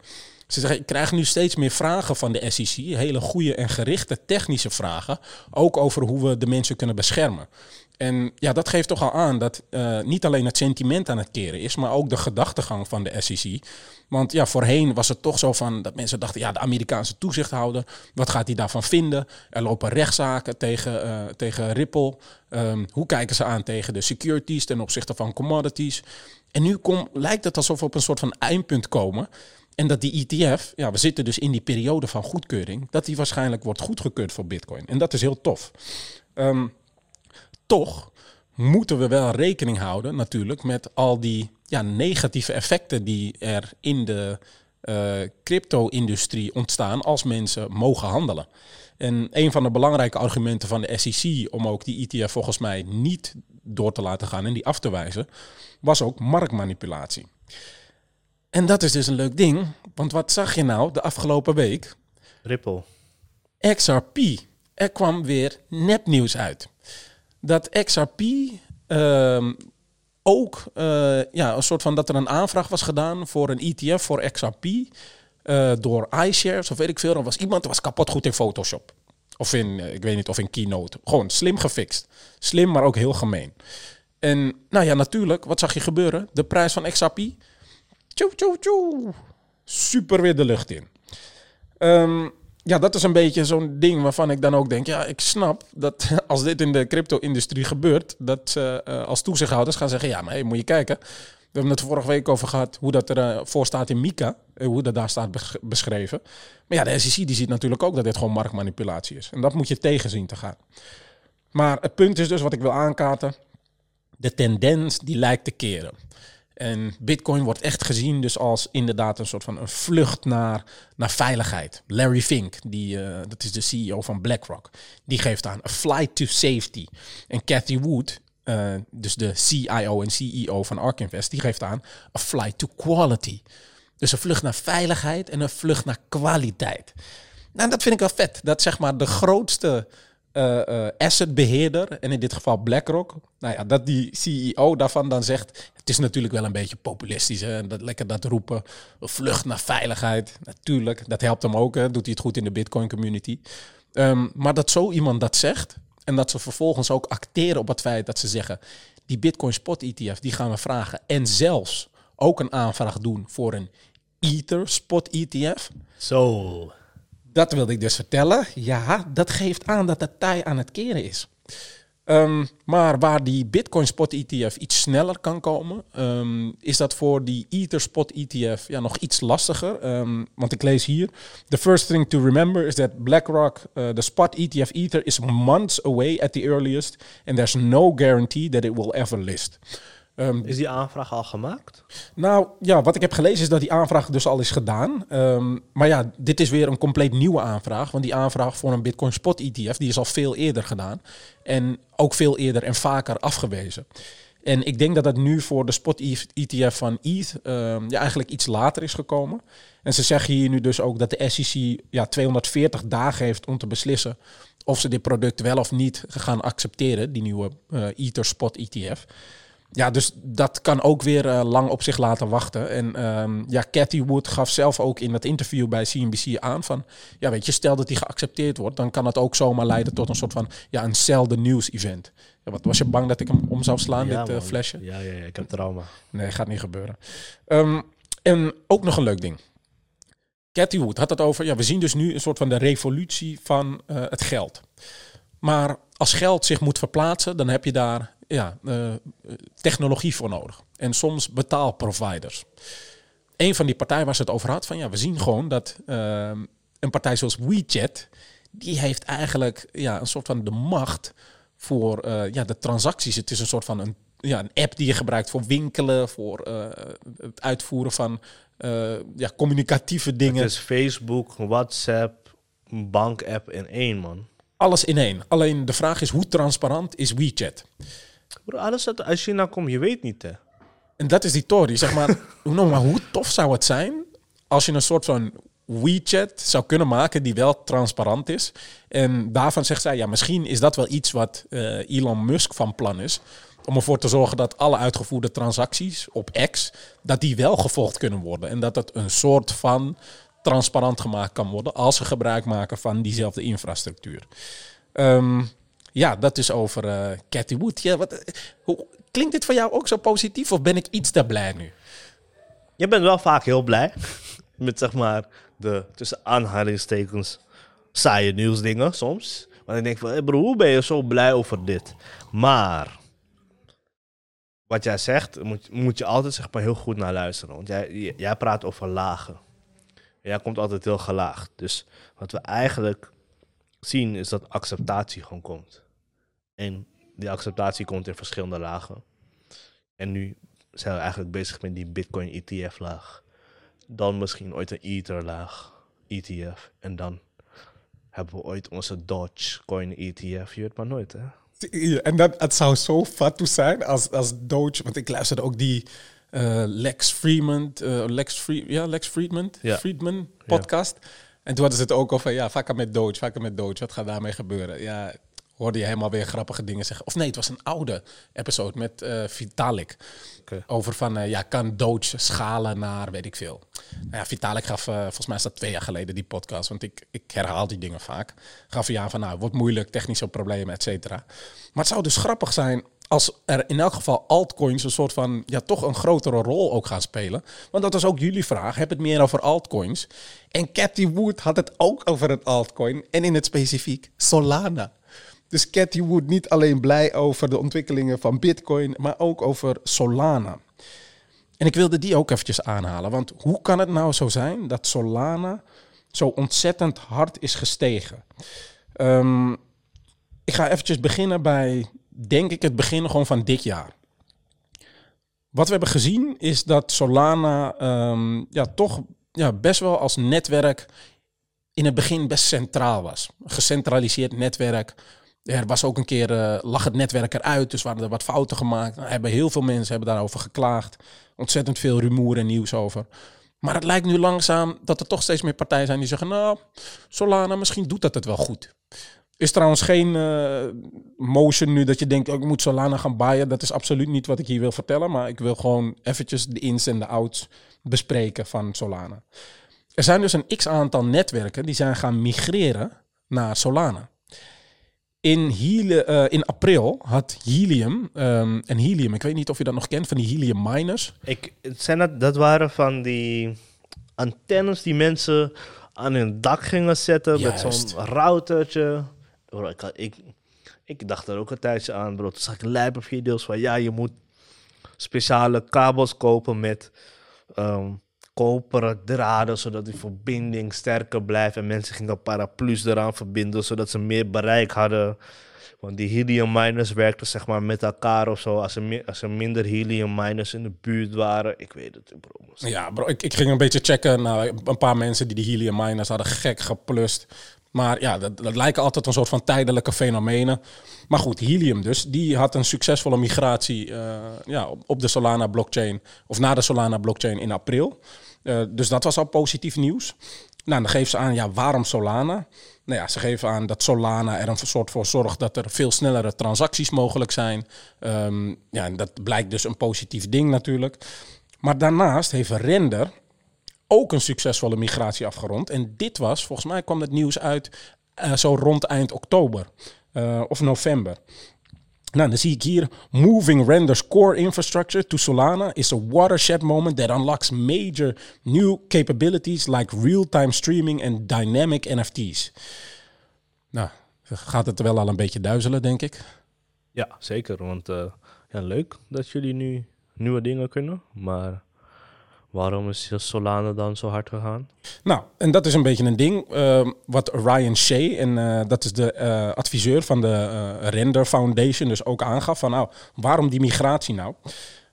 Ze zeggen, ik krijg nu steeds meer vragen van de SEC, hele goede en gerichte technische vragen, ook over hoe we de mensen kunnen beschermen. En ja, dat geeft toch al aan dat uh, niet alleen het sentiment aan het keren is, maar ook de gedachtegang van de SEC. Want ja, voorheen was het toch zo van dat mensen dachten, ja, de Amerikaanse toezichthouder, wat gaat hij daarvan vinden? Er lopen rechtszaken tegen, uh, tegen Ripple. Um, hoe kijken ze aan tegen de securities ten opzichte van commodities? En nu kom, lijkt het alsof we op een soort van eindpunt komen. En dat die ETF, ja, we zitten dus in die periode van goedkeuring, dat die waarschijnlijk wordt goedgekeurd voor Bitcoin. En dat is heel tof. Um, toch moeten we wel rekening houden natuurlijk met al die ja, negatieve effecten die er in de uh, crypto-industrie ontstaan als mensen mogen handelen. En een van de belangrijke argumenten van de SEC om ook die ETF volgens mij niet door te laten gaan en die af te wijzen, was ook marktmanipulatie. En dat is dus een leuk ding, want wat zag je nou de afgelopen week? Ripple. XRP. Er kwam weer nepnieuws uit dat XRP um, ook uh, ja, een soort van dat er een aanvraag was gedaan voor een ETF voor XRP uh, door iShares of weet ik veel. Er was iemand was kapot goed in Photoshop. Of in, uh, ik weet niet, of in Keynote. Gewoon slim gefixt. Slim, maar ook heel gemeen. En nou ja, natuurlijk, wat zag je gebeuren? De prijs van XRP? Tjoe, tjoe, tjoe. Super weer de lucht in. Um, ja, dat is een beetje zo'n ding waarvan ik dan ook denk, ja, ik snap dat [laughs] als dit in de crypto-industrie gebeurt, dat ze uh, als toezichthouders gaan zeggen, ja, maar hey, moet je kijken. We hebben het vorige week over gehad hoe dat ervoor uh, staat in Mika, uh, hoe dat daar staat beschreven. Maar ja, de SEC die ziet natuurlijk ook dat dit gewoon marktmanipulatie is. En dat moet je tegenzien te gaan. Maar het punt is dus wat ik wil aankaarten, de tendens die lijkt te keren. En Bitcoin wordt echt gezien dus als inderdaad een soort van een vlucht naar, naar veiligheid. Larry Fink, die, uh, dat is de CEO van BlackRock, die geeft aan a flight to safety. En Cathy Wood, uh, dus de CIO en CEO van ARK Invest, die geeft aan a flight to quality. Dus een vlucht naar veiligheid en een vlucht naar kwaliteit. Nou, dat vind ik wel vet. Dat zeg maar de grootste uh, uh, assetbeheerder, en in dit geval BlackRock, nou ja, dat die CEO daarvan dan zegt, het is natuurlijk wel een beetje populistisch, hè, dat lekker dat roepen, vlucht naar veiligheid, natuurlijk, dat helpt hem ook, hè, doet hij het goed in de Bitcoin community. Um, maar dat zo iemand dat zegt, en dat ze vervolgens ook acteren op het feit dat ze zeggen, die Bitcoin Spot ETF, die gaan we vragen, en zelfs ook een aanvraag doen voor een Ether Spot ETF. Zo. Dat wilde ik dus vertellen. Ja, dat geeft aan dat de tij aan het keren is. Ehm, maar waar die Bitcoin Spot ETF iets sneller kan komen, ehm, is dat voor die Ether Spot ETF ja, nog iets lastiger. Ehm, want ik lees hier: The first thing to remember is that BlackRock, uh, the Spot ETF Ether, is months away at the earliest, and there's no guarantee that it will ever list. Um, is die aanvraag al gemaakt? Nou ja, wat ik heb gelezen is dat die aanvraag dus al is gedaan. Um, maar ja, dit is weer een compleet nieuwe aanvraag. Want die aanvraag voor een Bitcoin Spot ETF, die is al veel eerder gedaan. En ook veel eerder en vaker afgewezen. En ik denk dat dat nu voor de spot ETF van ETH um, ja, eigenlijk iets later is gekomen. En ze zeggen hier nu dus ook dat de SEC ja, 240 dagen heeft om te beslissen of ze dit product wel of niet gaan accepteren, die nieuwe uh, Ether Spot ETF. Ja, dus dat kan ook weer uh, lang op zich laten wachten. En um, ja, Cathy Wood gaf zelf ook in dat interview bij CNBC aan van... Ja, weet je, stel dat die geaccepteerd wordt... dan kan het ook zomaar leiden tot een soort van... Ja, een zelden nieuws-event. Ja, wat was je bang dat ik hem om zou slaan, ja, dit uh, flesje? Ja, ja, ja, ik heb trauma. Nee, gaat niet gebeuren. Um, en ook nog een leuk ding. Cathy Wood had het over... Ja, we zien dus nu een soort van de revolutie van uh, het geld. Maar als geld zich moet verplaatsen, dan heb je daar ja, uh, technologie voor nodig. En soms betaalproviders. Een van die partijen waar ze het over had, van ja, we zien gewoon dat uh, een partij zoals WeChat, die heeft eigenlijk ja, een soort van de macht voor uh, ja, de transacties. Het is een soort van een, ja, een app die je gebruikt voor winkelen, voor uh, het uitvoeren van ja, communicatieve dingen. Het is Facebook, WhatsApp, bank-app in één, man. Alles in één. Alleen de vraag is, hoe transparant is WeChat? Bro, alles uit uit China komt, je weet niet, hè. En dat is die Tory. Zeg maar, [laughs] hoe, maar hoe tof zou het zijn als je een soort van WeChat zou kunnen maken die wel transparant is. En daarvan zegt zij, ja, misschien is dat wel iets wat uh, Elon Musk van plan is. Om ervoor te zorgen dat alle uitgevoerde transacties op X, dat die wel gevolgd kunnen worden. En dat het een soort van transparant gemaakt kan worden als ze gebruik maken van diezelfde infrastructuur. Um, ja, dat is over uh, Wood. Ja, wat, hoe, klinkt dit voor jou ook zo positief of ben ik iets te blij nu? Je bent wel vaak heel blij [laughs] met zeg maar de tussen aanhalingstekens saaie nieuwsdingen soms. Want ik denk van, bro, hoe ben je zo blij over dit? Maar wat jij zegt, moet, moet je altijd zeg maar heel goed naar luisteren. Want jij, jij praat over lagen. Jij komt altijd heel gelaagd. Dus wat we eigenlijk zien is dat acceptatie gewoon komt. En die acceptatie komt in verschillende lagen. En nu zijn we eigenlijk bezig met die Bitcoin ETF-laag. Dan misschien ooit een Ether-laag, ETF. En dan hebben we ooit onze Dogecoin ETF. Je weet maar nooit, hè? En dat, het zou zo fat zijn als, als Doge... Want ik luisterde ook die uh, Lex Friedman... Uh, Lex, Free, ja, Lex Friedman, ja. Friedman podcast... Ja. En toen hadden ze het ook over, ja, vaker met Doge, vaker met Doge. Wat gaat daarmee gebeuren? Ja, hoorde je helemaal weer grappige dingen zeggen. Of nee, het was een oude episode met uh, Vitalik. Okay. Over van, uh, ja, kan Doge schalen naar, weet ik veel. Nou ja, Vitalik gaf, uh, volgens mij is dat twee jaar geleden, die podcast. Want ik, ik herhaal die dingen vaak. Gaf hij aan van, nou, wordt moeilijk, technische problemen, et cetera. Maar het zou dus grappig zijn als er in elk geval altcoins een soort van, ja, toch een grotere rol ook gaan spelen. Want dat was ook jullie vraag. Heb het meer over altcoins? En Cathy Wood had het ook over het altcoin. En in het specifiek Solana. Dus Cathy Wood niet alleen blij over de ontwikkelingen van Bitcoin, maar ook over Solana. En ik wilde die ook eventjes aanhalen. Want hoe kan het nou zo zijn dat Solana zo ontzettend hard is gestegen? Um, ik ga eventjes beginnen bij denk ik het begin gewoon van dit jaar. Wat we hebben gezien is dat Solana um, ja, toch ja, best wel als netwerk in het begin best centraal was. Gecentraliseerd netwerk. Er was ook een keer, uh, lag het netwerk eruit, dus waren er wat fouten gemaakt. Hebben heel veel mensen hebben daarover geklaagd. Ontzettend veel rumoer en nieuws over. Maar het lijkt nu langzaam dat er toch steeds meer partijen zijn die zeggen... nou, Solana, misschien doet dat het wel goed. Is trouwens geen uh, motion nu dat je denkt, oh, ik moet Solana gaan baaien. Dat is absoluut niet wat ik hier wil vertellen. Maar ik wil gewoon eventjes de ins en de outs bespreken van Solana. Er zijn dus een x-aantal netwerken die zijn gaan migreren naar Solana. In, Heli uh, in april had Helium, um, en Helium, ik weet niet of je dat nog kent, van die Helium miners. Ik, zijn dat, dat waren van die antennes die mensen aan hun dak gingen zetten Juist. met zo'n routertje. Ik, ik, dacht er ook een tijdje aan, bro. Toen zag ik lijp op video's van, ja, je moet speciale kabels kopen met ehm, koperen draden, zodat die verbinding sterker blijft. En mensen gingen paraplu's eraan verbinden, zodat ze meer bereik hadden. Want die helium miners werkten zeg maar met elkaar of zo. Als er, als er minder helium miners in de buurt waren. Ik weet het, bro. Ja, bro, ik, ik ging een beetje checken naar een paar mensen die de helium miners hadden gek geplust. Maar ja, dat, dat lijken altijd een soort van tijdelijke fenomenen. Maar goed, Helium dus, die had een succesvolle migratie eh, ja, op- de Solana blockchain, of na de Solana blockchain in april. Eh, dus dat was al positief nieuws. Nou, dan geven ze aan, ja, waarom Solana? Nou ja, ze geven aan dat Solana er een soort voor zorgt dat er veel snellere transacties mogelijk zijn. Ehm, ja, en dat blijkt dus een positief ding natuurlijk. Maar daarnaast heeft Render ook een succesvolle migratie afgerond. En dit was, volgens mij kwam het nieuws uit eh, zo rond eind oktober eh, of november. Nou, dan zie ik hier: Moving Render's core infrastructure to Solana is a watershed moment that unlocks major new capabilities like real-time streaming and dynamic NFT's. Nou, gaat het wel al een beetje duizelen, denk ik. Ja, zeker. Want eh, ja, leuk dat jullie nu nieuwe dingen kunnen. Maar waarom is Solana dan zo hard gegaan? Nou, en dat is een beetje een ding ehm, wat Ryan Shea, en eh, dat is de eh, adviseur van de eh, Render Foundation, dus ook aangaf van nou, waarom die migratie nou?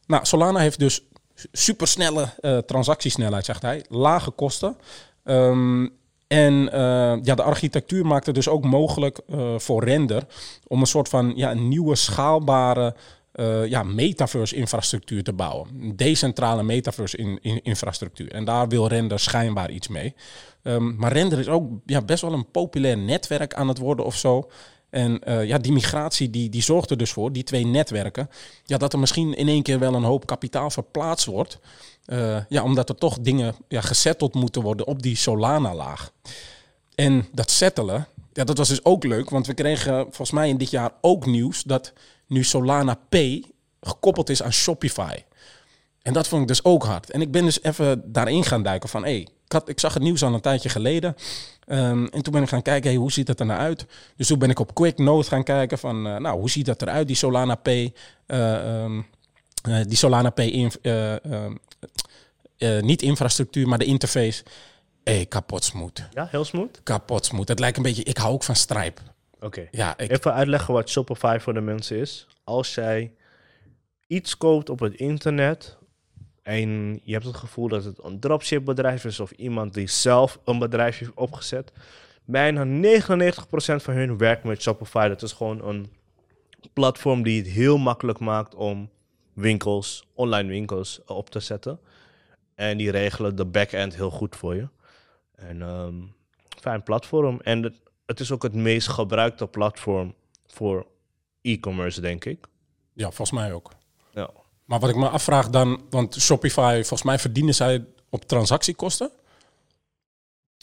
Nou, Solana heeft dus supersnelle transactiesnelheid, zegt hij, lage kosten. Ehm, en ja, de architectuur maakt het dus ook mogelijk voor Render om een soort van ja, nieuwe schaalbare eh, ja, metaverse-infrastructuur te bouwen. Decentrale metaverse-infrastructuur. En daar wil Render schijnbaar iets mee. Ehm, maar Render is ook ja, best wel een populair netwerk aan het worden of zo. En eh, ja, die migratie die, die zorgt er dus voor, die twee netwerken, ja, dat er misschien in één keer wel een hoop kapitaal verplaatst wordt. Eh, ja, omdat er toch dingen ja, gesetteld moeten worden op die Solana-laag. En dat settelen, ja, dat was dus ook leuk, want we kregen volgens mij in dit jaar ook nieuws dat nu Solana Pay gekoppeld is aan Shopify. En dat vond ik dus ook hard. En ik ben dus even daarin gaan duiken van, hé, hey, ik, had, ik zag het nieuws al een tijdje geleden. Ehm, en toen ben ik gaan kijken, hey, hoe ziet het er nou uit? Dus toen ben ik op QuickNote gaan kijken van, eh, nou, hoe ziet dat eruit, die Solana Pay, eh, ehm, eh, die Solana inf- eh, ehm, eh, niet infrastructuur, maar de interface. Hey, kapot smooth. Ja, heel smooth. Kapot smooth. Het lijkt een beetje, ik hou ook van Stripe. Oké. Ja, ik, Even uitleggen wat Shopify voor de mensen is. Als jij iets koopt op het internet en je hebt het gevoel dat het een dropship bedrijf is of iemand die zelf een bedrijf heeft opgezet, bijna 99% van hun werkt met Shopify. Dat is gewoon een platform die het heel makkelijk maakt om winkels, online winkels eh, op te zetten. En die regelen de back-end heel goed voor je. En ehm, fijn platform. En het, is ook het meest gebruikte platform voor e-commerce, denk ik. ja, volgens mij ook. Ja. Maar wat ik me afvraag dan, want Shopify, volgens mij verdienen zij op transactiekosten.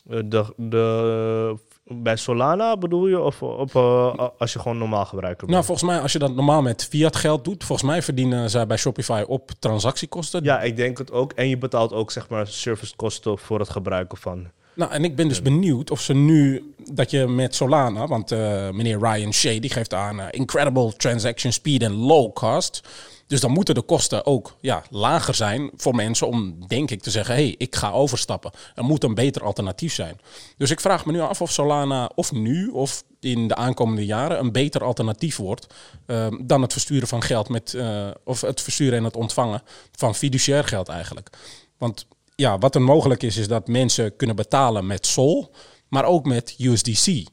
Eh, De, de, bij Solana bedoel je? Of op, eh, als je gewoon normaal gebruiker bent? Nou, volgens mij, als je dat normaal met fiat geld doet, volgens mij verdienen zij bij Shopify op transactiekosten. ja, ik denk het ook. En je betaalt ook zeg maar servicekosten voor het gebruiken van. Nou, en ik ben dus benieuwd of ze nu dat je met Solana, want eh, meneer Ryan Shea die geeft aan eh, incredible transaction speed en low cost. Dus dan moeten de kosten ook ja, lager zijn voor mensen om, denk ik, te zeggen: hé, hey, ik ga overstappen. Er moet een beter alternatief zijn. Dus ik vraag me nu af of Solana of nu of in de aankomende jaren een beter alternatief wordt eh, dan het versturen van geld met, eh, of het versturen en het ontvangen van fiduciair geld eigenlijk. Want ja, wat er mogelijk is, is dat mensen kunnen betalen met Sol, maar ook met USDC.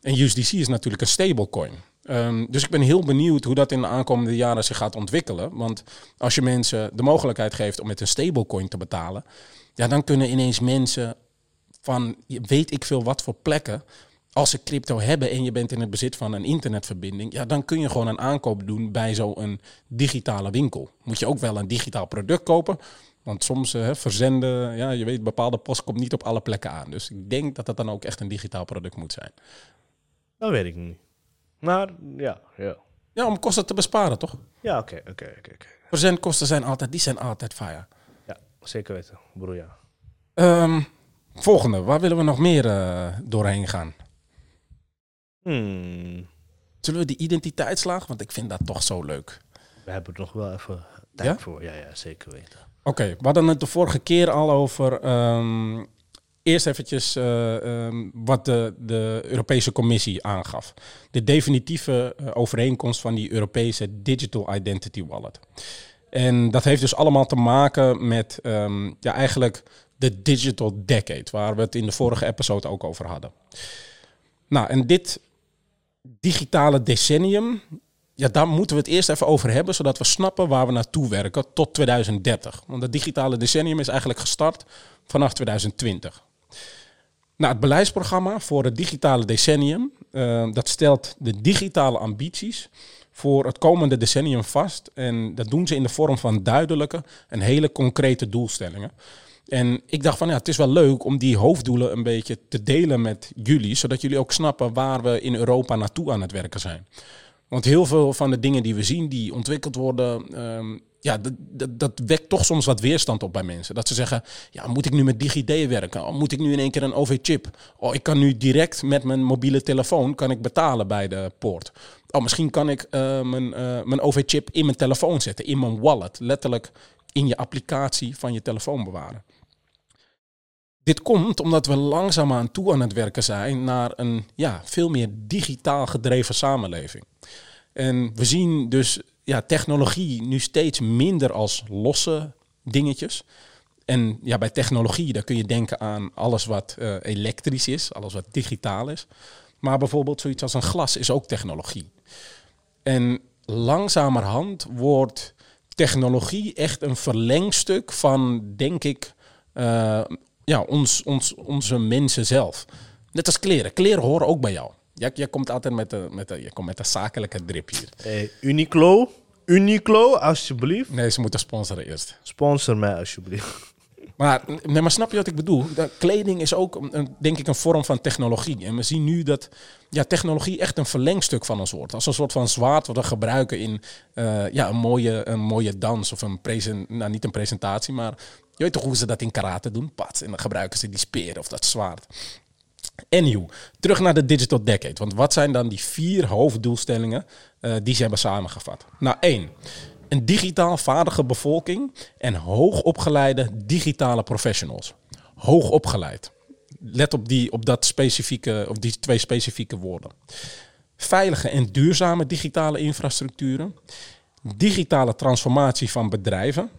En USDC is natuurlijk een stablecoin. Ehm, dus ik ben heel benieuwd hoe dat in de aankomende jaren zich gaat ontwikkelen. Want als je mensen de mogelijkheid geeft om met een stablecoin te betalen, ja, dan kunnen ineens mensen van weet ik veel wat voor plekken. Als ze crypto hebben en je bent in het bezit van een internetverbinding, ja, dan kun je gewoon een aankoop doen bij zo'n digitale winkel. Moet je ook wel een digitaal product kopen, want soms eh, verzenden, ja, je weet, bepaalde post komt niet op alle plekken aan. Dus ik denk dat dat dan ook echt een digitaal product moet zijn. Dat weet ik niet. Maar ja, ja. Ja, om kosten te besparen, toch? Ja, oké, oké, oké. Verzendkosten zijn altijd, die zijn altijd fire. Ja, zeker weten, broer, ja. Ehm, volgende, waar willen we nog meer eh, doorheen gaan? Hmm. Zullen we die identiteitslaag? Want ik vind dat toch zo leuk. We hebben er nog wel even tijd Ja? voor. Ja, ja, zeker weten. Oké, we hadden het de vorige keer al over. ehm, eerst eventjes eh, ehm, wat de, de Europese Commissie aangaf. De definitieve eh, overeenkomst van die Europese Digital Identity Wallet. En dat heeft dus allemaal te maken met ehm, ja, eigenlijk de Digital Decade, waar we het in de vorige episode ook over hadden. Nou, en dit digitale decennium, ja, daar moeten we het eerst even over hebben, zodat we snappen waar we naartoe werken tot 2030. Want het digitale decennium is eigenlijk gestart vanaf 2020. Nou, het beleidsprogramma voor het digitale decennium, eh, dat stelt de digitale ambities voor het komende decennium vast. En dat doen ze in de vorm van duidelijke en hele concrete doelstellingen. En ik dacht van ja, het is wel leuk om die hoofddoelen een beetje te delen met jullie, zodat jullie ook snappen waar we in Europa naartoe aan het werken zijn. Want heel veel van de dingen die we zien, die ontwikkeld worden, ehm, ja, dat, dat, dat wekt toch soms wat weerstand op bij mensen. Dat ze zeggen, ja, moet ik nu met DigiD werken? Moet ik nu in één keer een OV-chip? Oh, ik kan nu direct met mijn mobiele telefoon kan ik betalen bij de poort. Oh, misschien kan ik eh, mijn, eh, mijn OV-chip in mijn telefoon zetten, in mijn wallet. Letterlijk in je applicatie van je telefoon bewaren. Dit komt omdat we langzaamaan toe aan het werken zijn naar een ja, veel meer digitaal gedreven samenleving. En we zien dus ja, technologie nu steeds minder als losse dingetjes. En ja, bij technologie, daar kun je denken aan alles wat eh, elektrisch is, alles wat digitaal is. Maar bijvoorbeeld zoiets als een glas is ook technologie. En langzamerhand wordt technologie echt een verlengstuk van, denk ik, eh, ja, ons, ons, onze mensen zelf. Net als kleren. Kleren horen ook bij jou. Jij, jij komt altijd met de, met de, je komt met de zakelijke drip hier. Hey, Uniqlo, Uniqlo, alsjeblieft. Nee, ze moeten sponsoren eerst. Sponsor mij alsjeblieft. [laughs] Maar, nee, maar snap je wat ik bedoel? De kleding is ook, een- denk ik, een vorm van technologie. En we zien nu dat ja, technologie echt een verlengstuk van ons wordt. Als een soort van zwaard wat we gebruiken in eh, ja, een, mooie, een mooie dans of een present, nou niet een presentatie, maar je weet toch hoe ze dat in karate doen? Pats, en dan gebruiken ze die speer of dat zwaard. Anywho, terug naar de Digital Decade. Want wat zijn dan die vier hoofddoelstellingen eh, die ze hebben samengevat? Nou, één. Een digitaal vaardige bevolking en hoogopgeleide digitale professionals. Hoogopgeleid. Let op, die, op, dat specifieke, op die twee specifieke woorden. Veilige en duurzame digitale infrastructuren. Digitale transformatie van bedrijven.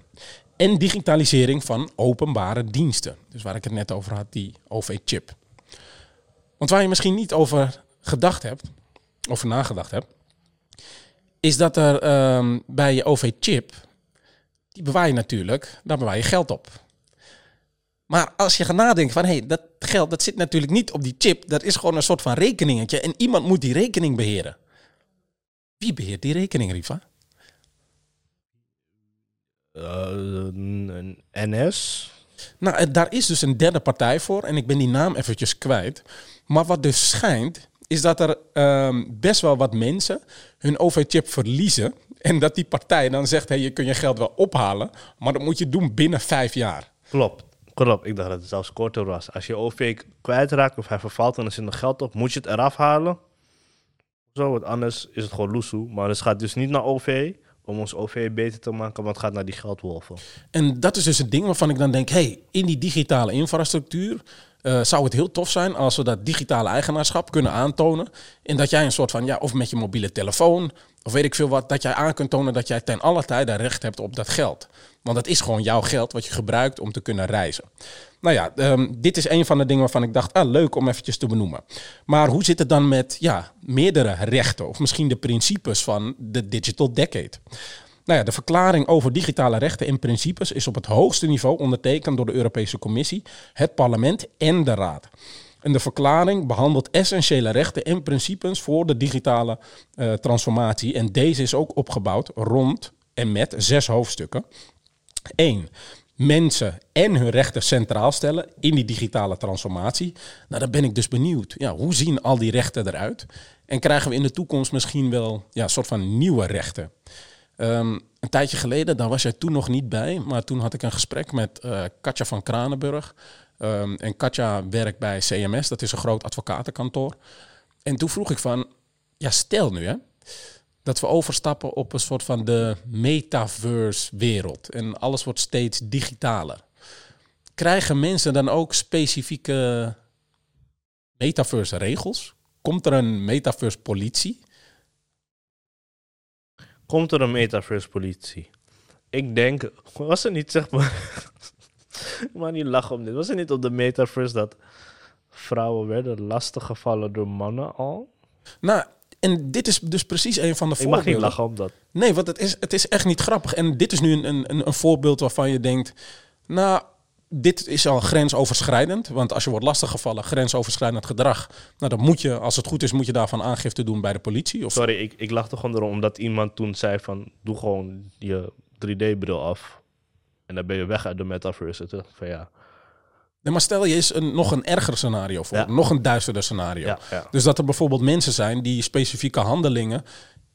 En digitalisering van openbare diensten. Dus waar ik het net over had, die OV-chip. Want waar je misschien niet over gedacht hebt, over nagedacht hebt, is dat er ehm, bij je OV-chip, die bewaar je natuurlijk, daar bewaar je geld op. Maar als je gaat nadenken van, hé, hey, dat geld dat zit natuurlijk niet op die chip, dat is gewoon een soort van rekeningetje en iemand moet die rekening beheren. Wie beheert die rekening, Riva? Eh, een NS. Nou, eh, daar is dus een derde partij voor en ik ben die naam eventjes kwijt. Maar wat dus schijnt, is dat er ehm, best wel wat mensen hun OV-chip verliezen. En dat die partij dan zegt, hey, je kunt je geld wel ophalen, maar dat moet je doen binnen vijf jaar. Klopt. Klopt. Ik dacht dat het zelfs korter was. Als je OV kwijtraakt of hij vervalt en er zit nog geld op, moet je het eraf halen. Zo, want anders is het gewoon loesoe. Maar het gaat dus niet naar OV om ons OV beter te maken, maar het gaat naar die geldwolven. En dat is dus het ding waarvan ik dan denk, hey, in die digitale infrastructuur eh, zou het heel tof zijn als we dat digitale eigenaarschap kunnen aantonen. En dat jij een soort van, ja, of met je mobiele telefoon, of weet ik veel wat, dat jij aan kunt tonen dat jij ten alle tijde recht hebt op dat geld. Want dat is gewoon jouw geld wat je gebruikt om te kunnen reizen. Nou ja, ehm, dit is een van de dingen waarvan ik dacht, ah, leuk om eventjes te benoemen. Maar hoe zit het dan met ja, meerdere rechten of misschien de principes van de Digital Decade? Nou ja, de verklaring over digitale rechten en principes is op het hoogste niveau ondertekend door de Europese Commissie, het parlement en de Raad. En de verklaring behandelt essentiële rechten en principes voor de digitale eh, transformatie. En deze is ook opgebouwd rond en met zes hoofdstukken. 1. Mensen en hun rechten centraal stellen in die digitale transformatie. Nou, dan ben ik dus benieuwd. Ja, hoe zien al die rechten eruit? En krijgen we in de toekomst misschien wel ja, een soort van nieuwe rechten? Ehm, een tijdje geleden, daar was jij toen nog niet bij, maar toen had ik een gesprek met eh, Katja van Kranenburg. Ehm, en Katja werkt bij CMS, dat is een groot advocatenkantoor. En toen vroeg ik van, ja, stel nu hè, dat we overstappen op een soort van de metaverse wereld en alles wordt steeds digitaler. Krijgen mensen dan ook specifieke metaverse regels? Komt er een metaverse politie? Komt er een metaverse politie? Ik denk, was er niet zeg maar, [laughs] maar niet lachen om dit. Was er niet op de metaverse dat vrouwen werden lastiggevallen door mannen al? Nou, en dit is dus precies een van de Ik mag voorbeelden. niet lachen om dat. Nee, want het is, het is echt niet grappig. En dit is nu een, een, een voorbeeld waarvan je denkt... Nou, dit is al grensoverschrijdend. Want als je wordt lastiggevallen, grensoverschrijdend gedrag... Nou, dan moet je, als het goed is, moet je daarvan aangifte doen bij de politie. Of Sorry, ik, ik lachte gewoon erom omdat iemand toen zei van... Doe gewoon je 3D-bril af. En dan ben je weg uit de metaverse. Van ja, Nee, maar stel je eens een, nog een erger scenario voor. Ja. Nog een duisterder scenario. ja, ja. Dus dat er bijvoorbeeld mensen zijn die specifieke handelingen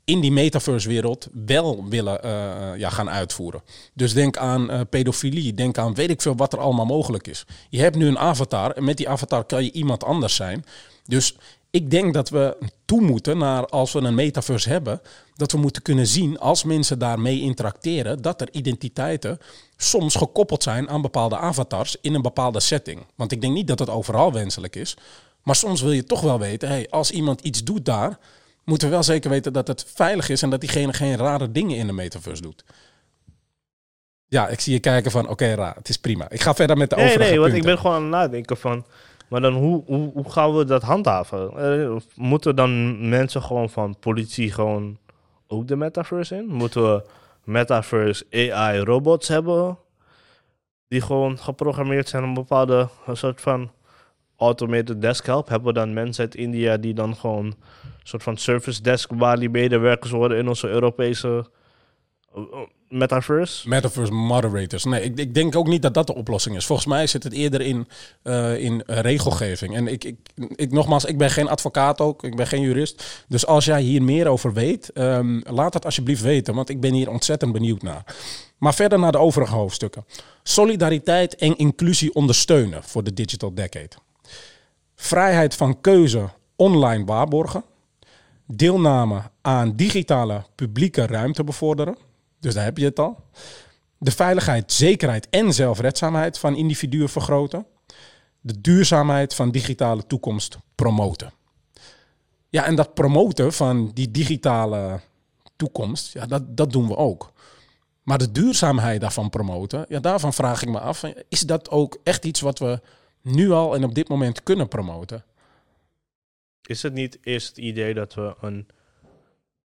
in die metaverse-wereld wel willen eh, ja, gaan uitvoeren. Dus denk aan eh, pedofilie, denk aan weet ik veel wat er allemaal mogelijk is. Je hebt nu een avatar en met die avatar kan je iemand anders zijn. Dus ik denk dat we toe moeten naar, als we een metaverse hebben, dat we moeten kunnen zien als mensen daarmee interacteren, dat er identiteiten soms gekoppeld zijn aan bepaalde avatars in een bepaalde setting. Want ik denk niet dat het overal wenselijk is. Maar soms wil je toch wel weten, hey, als iemand iets doet daar, moeten we wel zeker weten dat het veilig is en dat diegene geen rare dingen in de metaverse doet. Ja, ik zie je kijken van, oké, raar, het is prima. Ik ga verder met de Nee, overige nee, want ik ben gewoon aan het nadenken van... Maar dan hoe, hoe, hoe gaan we dat handhaven? Eh, moeten dan mensen gewoon van politie gewoon ook de metaverse in? Moeten we metaverse AI robots hebben? Die gewoon geprogrammeerd zijn om een bepaalde een soort van automated desk help? Hebben we dan mensen uit India die dan gewoon een soort van service desk waar die medewerkers worden in onze Europese metaverse? Metaverse moderators. Nee, ik, ik denk ook niet dat dat de oplossing is. Volgens mij zit het eerder in, eh, in regelgeving. En ik, ik, ik, nogmaals, ik ben geen advocaat ook, ik ben geen jurist. Dus als jij hier meer over weet, ehm, laat het alsjeblieft weten, want ik ben hier ontzettend benieuwd naar. Maar verder naar de overige hoofdstukken. Solidariteit en inclusie ondersteunen voor de Digital Decade. Vrijheid van keuze online waarborgen. Deelname aan digitale publieke ruimte bevorderen. Dus daar heb je het al. De veiligheid, zekerheid en zelfredzaamheid van individuen vergroten. De duurzaamheid van digitale toekomst promoten. Ja, en dat promoten van die digitale toekomst, ja, dat, dat doen we ook. Maar de duurzaamheid daarvan promoten, ja, daarvan vraag ik me af, is dat ook echt iets wat we nu al en op dit moment kunnen promoten? Is het niet eerst het idee dat we een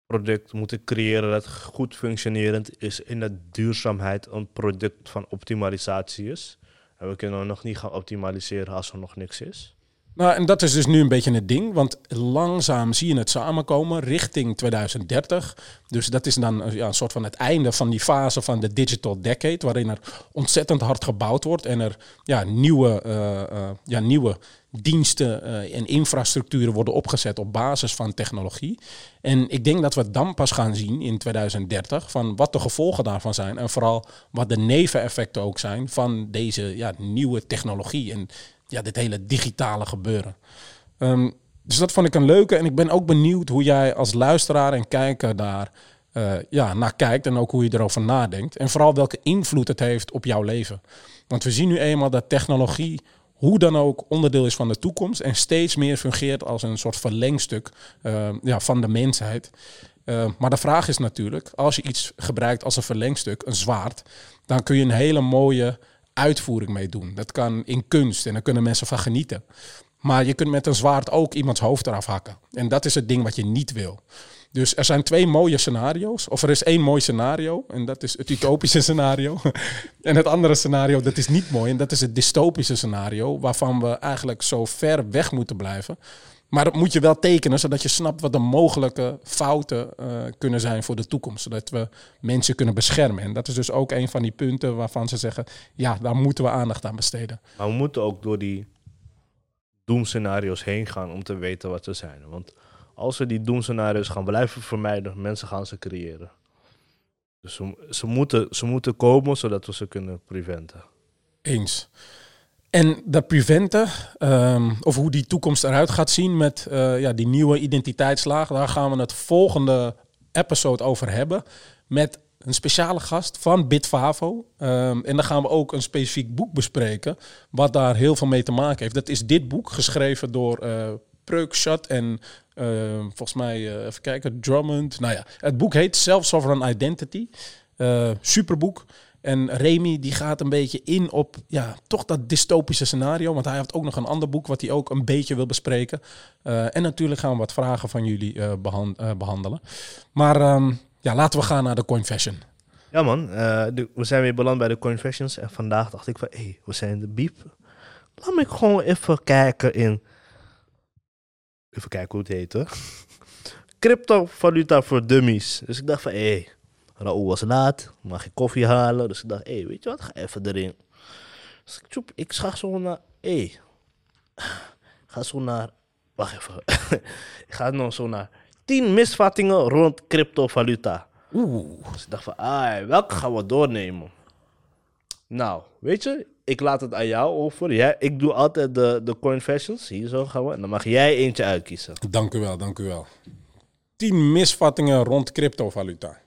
product moeten creëren dat goed functionerend is in de duurzaamheid een product van optimalisatie is? En we kunnen nog niet gaan optimaliseren als er nog niks is. Nou, en dat is dus nu een beetje het ding, want langzaam zie je het samenkomen richting 2030. Dus dat is dan ja, een soort van het einde van die fase van de digital decade, waarin er ontzettend hard gebouwd wordt en er ja, nieuwe, eh, ja, nieuwe diensten eh, en infrastructuren worden opgezet op basis van technologie. En ik denk dat we dan pas gaan zien in 2030 van wat de gevolgen daarvan zijn en vooral wat de neveneffecten ook zijn van deze ja, nieuwe technologie en ja, dit hele digitale gebeuren. Ehm, dus dat vond ik een leuke en ik ben ook benieuwd hoe jij als luisteraar en kijker daar eh, ja, naar kijkt en ook hoe je erover nadenkt. En vooral welke invloed het heeft op jouw leven. Want we zien nu eenmaal dat technologie hoe dan ook onderdeel is van de toekomst en steeds meer fungeert als een soort verlengstuk eh, ja, van de mensheid. Uh, maar de vraag is natuurlijk, als je iets gebruikt als een verlengstuk, een zwaard, dan kun je een hele mooie uitvoering mee doen. Dat kan in kunst en daar kunnen mensen van genieten. Maar je kunt met een zwaard ook iemands hoofd eraf hakken. En dat is het ding wat je niet wil. Dus er zijn twee mooie scenario's. Of er is één mooi scenario. En dat is het utopische [laughs] scenario. en het andere scenario, dat is niet mooi. En dat is het dystopische scenario. Waarvan we eigenlijk zo ver weg moeten blijven. Maar dat moet je wel tekenen, zodat je snapt wat de mogelijke fouten uh, kunnen zijn voor de toekomst. Zodat we mensen kunnen beschermen. En dat is dus ook een van die punten waarvan ze zeggen, ja, daar moeten we aandacht aan besteden. Maar we moeten ook door die doemscenario's heen gaan om te weten wat ze zijn. Want als we die doemscenario's gaan blijven vermijden, mensen gaan ze creëren. Dus ze, moeten, ze moeten komen zodat we ze kunnen preventen. Eens. En dat preventen, ehm, of hoe die toekomst eruit gaat zien met eh, ja, die nieuwe identiteitslaag, daar gaan we het volgende episode over hebben. Met een speciale gast van Bitfavo. Ehm, en dan gaan we ook een specifiek boek bespreken, wat daar heel veel mee te maken heeft. Dat is dit boek, geschreven door uh, Preukschat en uh, volgens mij, uh, even kijken, Drummond. Nou ja, het boek heet Self-Sovereign Identity. Uh, superboek. En Remy die gaat een beetje in op ja, toch dat dystopische scenario. Want hij heeft ook nog een ander boek wat hij ook een beetje wil bespreken. Uh, en natuurlijk gaan we wat vragen van jullie behand behandelen. Maar um, ja, laten we gaan naar de Coinfession. Ja man, we zijn weer beland bij de Coinfessions. En vandaag dacht ik van, hé, hey, we zijn de biep. Laat me gewoon even kijken in... Even kijken hoe het heet hoor. Cryptovaluta voor dummies. Dus ik dacht van, hé... Hey, Raoul was laat, mag ik koffie halen. Dus ik dacht, hé, hey, weet je wat, ga even erin. Dus ik, tjoep, ik ga zo naar, hé, hey, ga zo naar, wacht even. [laughs] ik ga nog zo naar 10 misvattingen rond cryptovaluta. Oeh. Dus ik dacht van, ah, welke gaan we doornemen? Nou, weet je, ik laat het aan jou over. Jij, ik doe altijd de, de coinfessions, hier zo gaan we. En dan mag jij eentje uitkiezen. Dank u wel, dank u wel. 10 misvattingen rond cryptovaluta.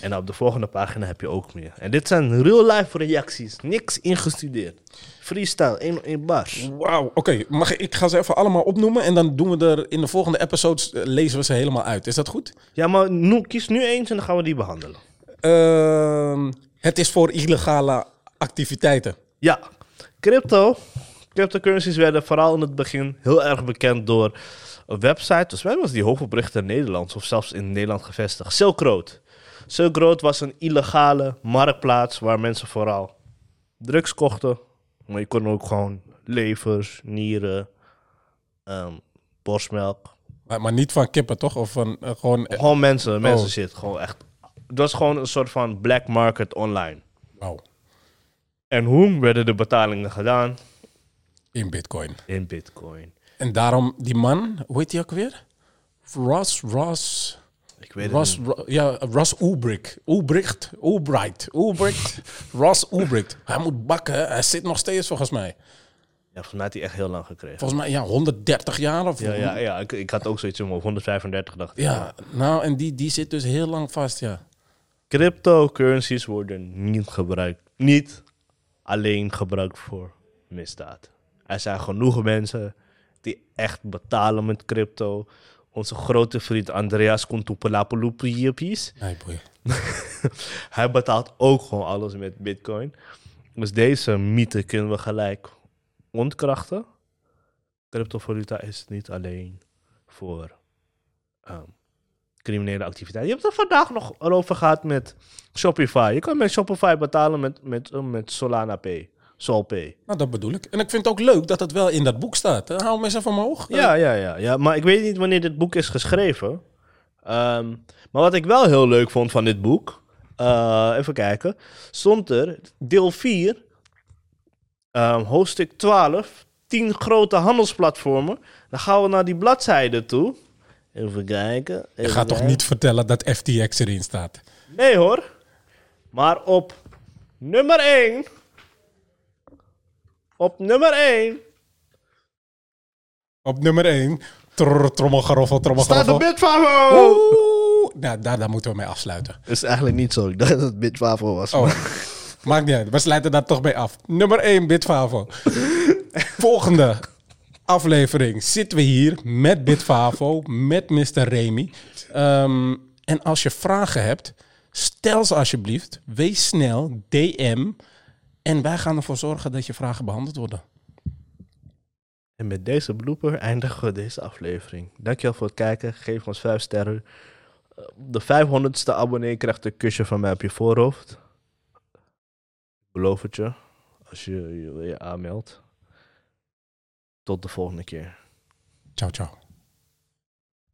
En op de volgende pagina heb je ook meer. En dit zijn real-life reacties. Niks ingestudeerd. Freestyle, één, één bars. Wauw, oké. Okay, mag ik ga ze even allemaal opnoemen en dan doen we er in de volgende episodes lezen we ze helemaal uit. Is dat goed? Ja, maar nu, kies nu eens en dan gaan we die behandelen. Uh, het is voor illegale activiteiten. Ja, crypto. Cryptocurrencies werden vooral in het begin heel erg bekend door een website. Dus wij was die hoofdoprichter in Nederland of zelfs in Nederland gevestigd. Silk Road. Silk Road was een illegale marktplaats waar mensen vooral drugs kochten. Maar je kon ook gewoon levers, nieren, um, borstmelk. Maar, maar, niet van kippen, toch? Of van uh, gewoon... Gewoon mensen, mensen oh. zit gewoon echt... Het was gewoon een soort van black market online. Wow. En hoe werden de betalingen gedaan? In bitcoin. In bitcoin. En daarom die man, hoe heet die ook weer? Ross, Ross... Ik weet Ross, het Ro, ja, Ross Ulbricht. Ulbricht. Ulbricht. Ulbricht. [laughs] Ross Ulbricht. Hij moet bakken. Hij zit nog steeds volgens mij. Ja, volgens mij heeft hij echt heel lang gekregen. Volgens mij, ja, 130 jaar of... Ja, ja, ja ik, ik had ook zoiets om 135 dacht ik. Ja, nou, en die, die zit dus heel lang vast, ja. Cryptocurrencies worden niet gebruikt. Niet alleen gebruikt voor misdaad. Er zijn genoeg mensen die echt betalen met crypto. Onze grote vriend Andreas Kontupelapolupiepis. Hey boy. [laughs] Hij betaalt ook gewoon alles met bitcoin. Dus deze mythe kunnen we gelijk ontkrachten. Cryptovaluta is niet alleen voor um, criminele activiteiten. Je hebt het vandaag nog over gehad met Shopify. Je kan met Shopify betalen met, met, met Solana Pay. Solpay. Nou, dat bedoel ik. En ik vind het ook leuk dat het wel in dat boek staat. Hou hem eens even omhoog. Ja, ja, ja, ja. Maar ik weet niet wanneer dit boek is geschreven. Um, maar wat ik wel heel leuk vond van dit boek... Uh, even kijken. Stond er deel 4, um, hoofdstuk 12... 10 grote handelsplatformen. Dan gaan we naar die bladzijde toe. Even kijken. Even Je gaat kijken. toch niet vertellen dat FTX erin staat? Nee hoor. Maar op nummer 1... Op nummer 1 Op nummer 1. Trommelgeroffel, staat trommelgeroffel. de Bitfavo. Nou, daar, daar moeten we mee afsluiten. Dat is eigenlijk niet zo. Ik dacht dat het Bitfavo was. Oh, maakt niet uit. We sluiten daar toch mee af. Nummer 1, Bitfavo. [laughs] Volgende aflevering zitten we hier met Bitfavo, met Mr. Remy. Um, en als je vragen hebt, stel ze alsjeblieft. Wees snel, DM. En wij gaan ervoor zorgen dat je vragen behandeld worden. En met deze blooper eindigen we deze aflevering. Dankjewel voor het kijken. Geef ons 5 sterren. De 500ste abonnee krijgt een kusje van mij op je voorhoofd. Ik beloof het je. Als je, je aanmeldt. Tot de volgende keer. Ciao, ciao.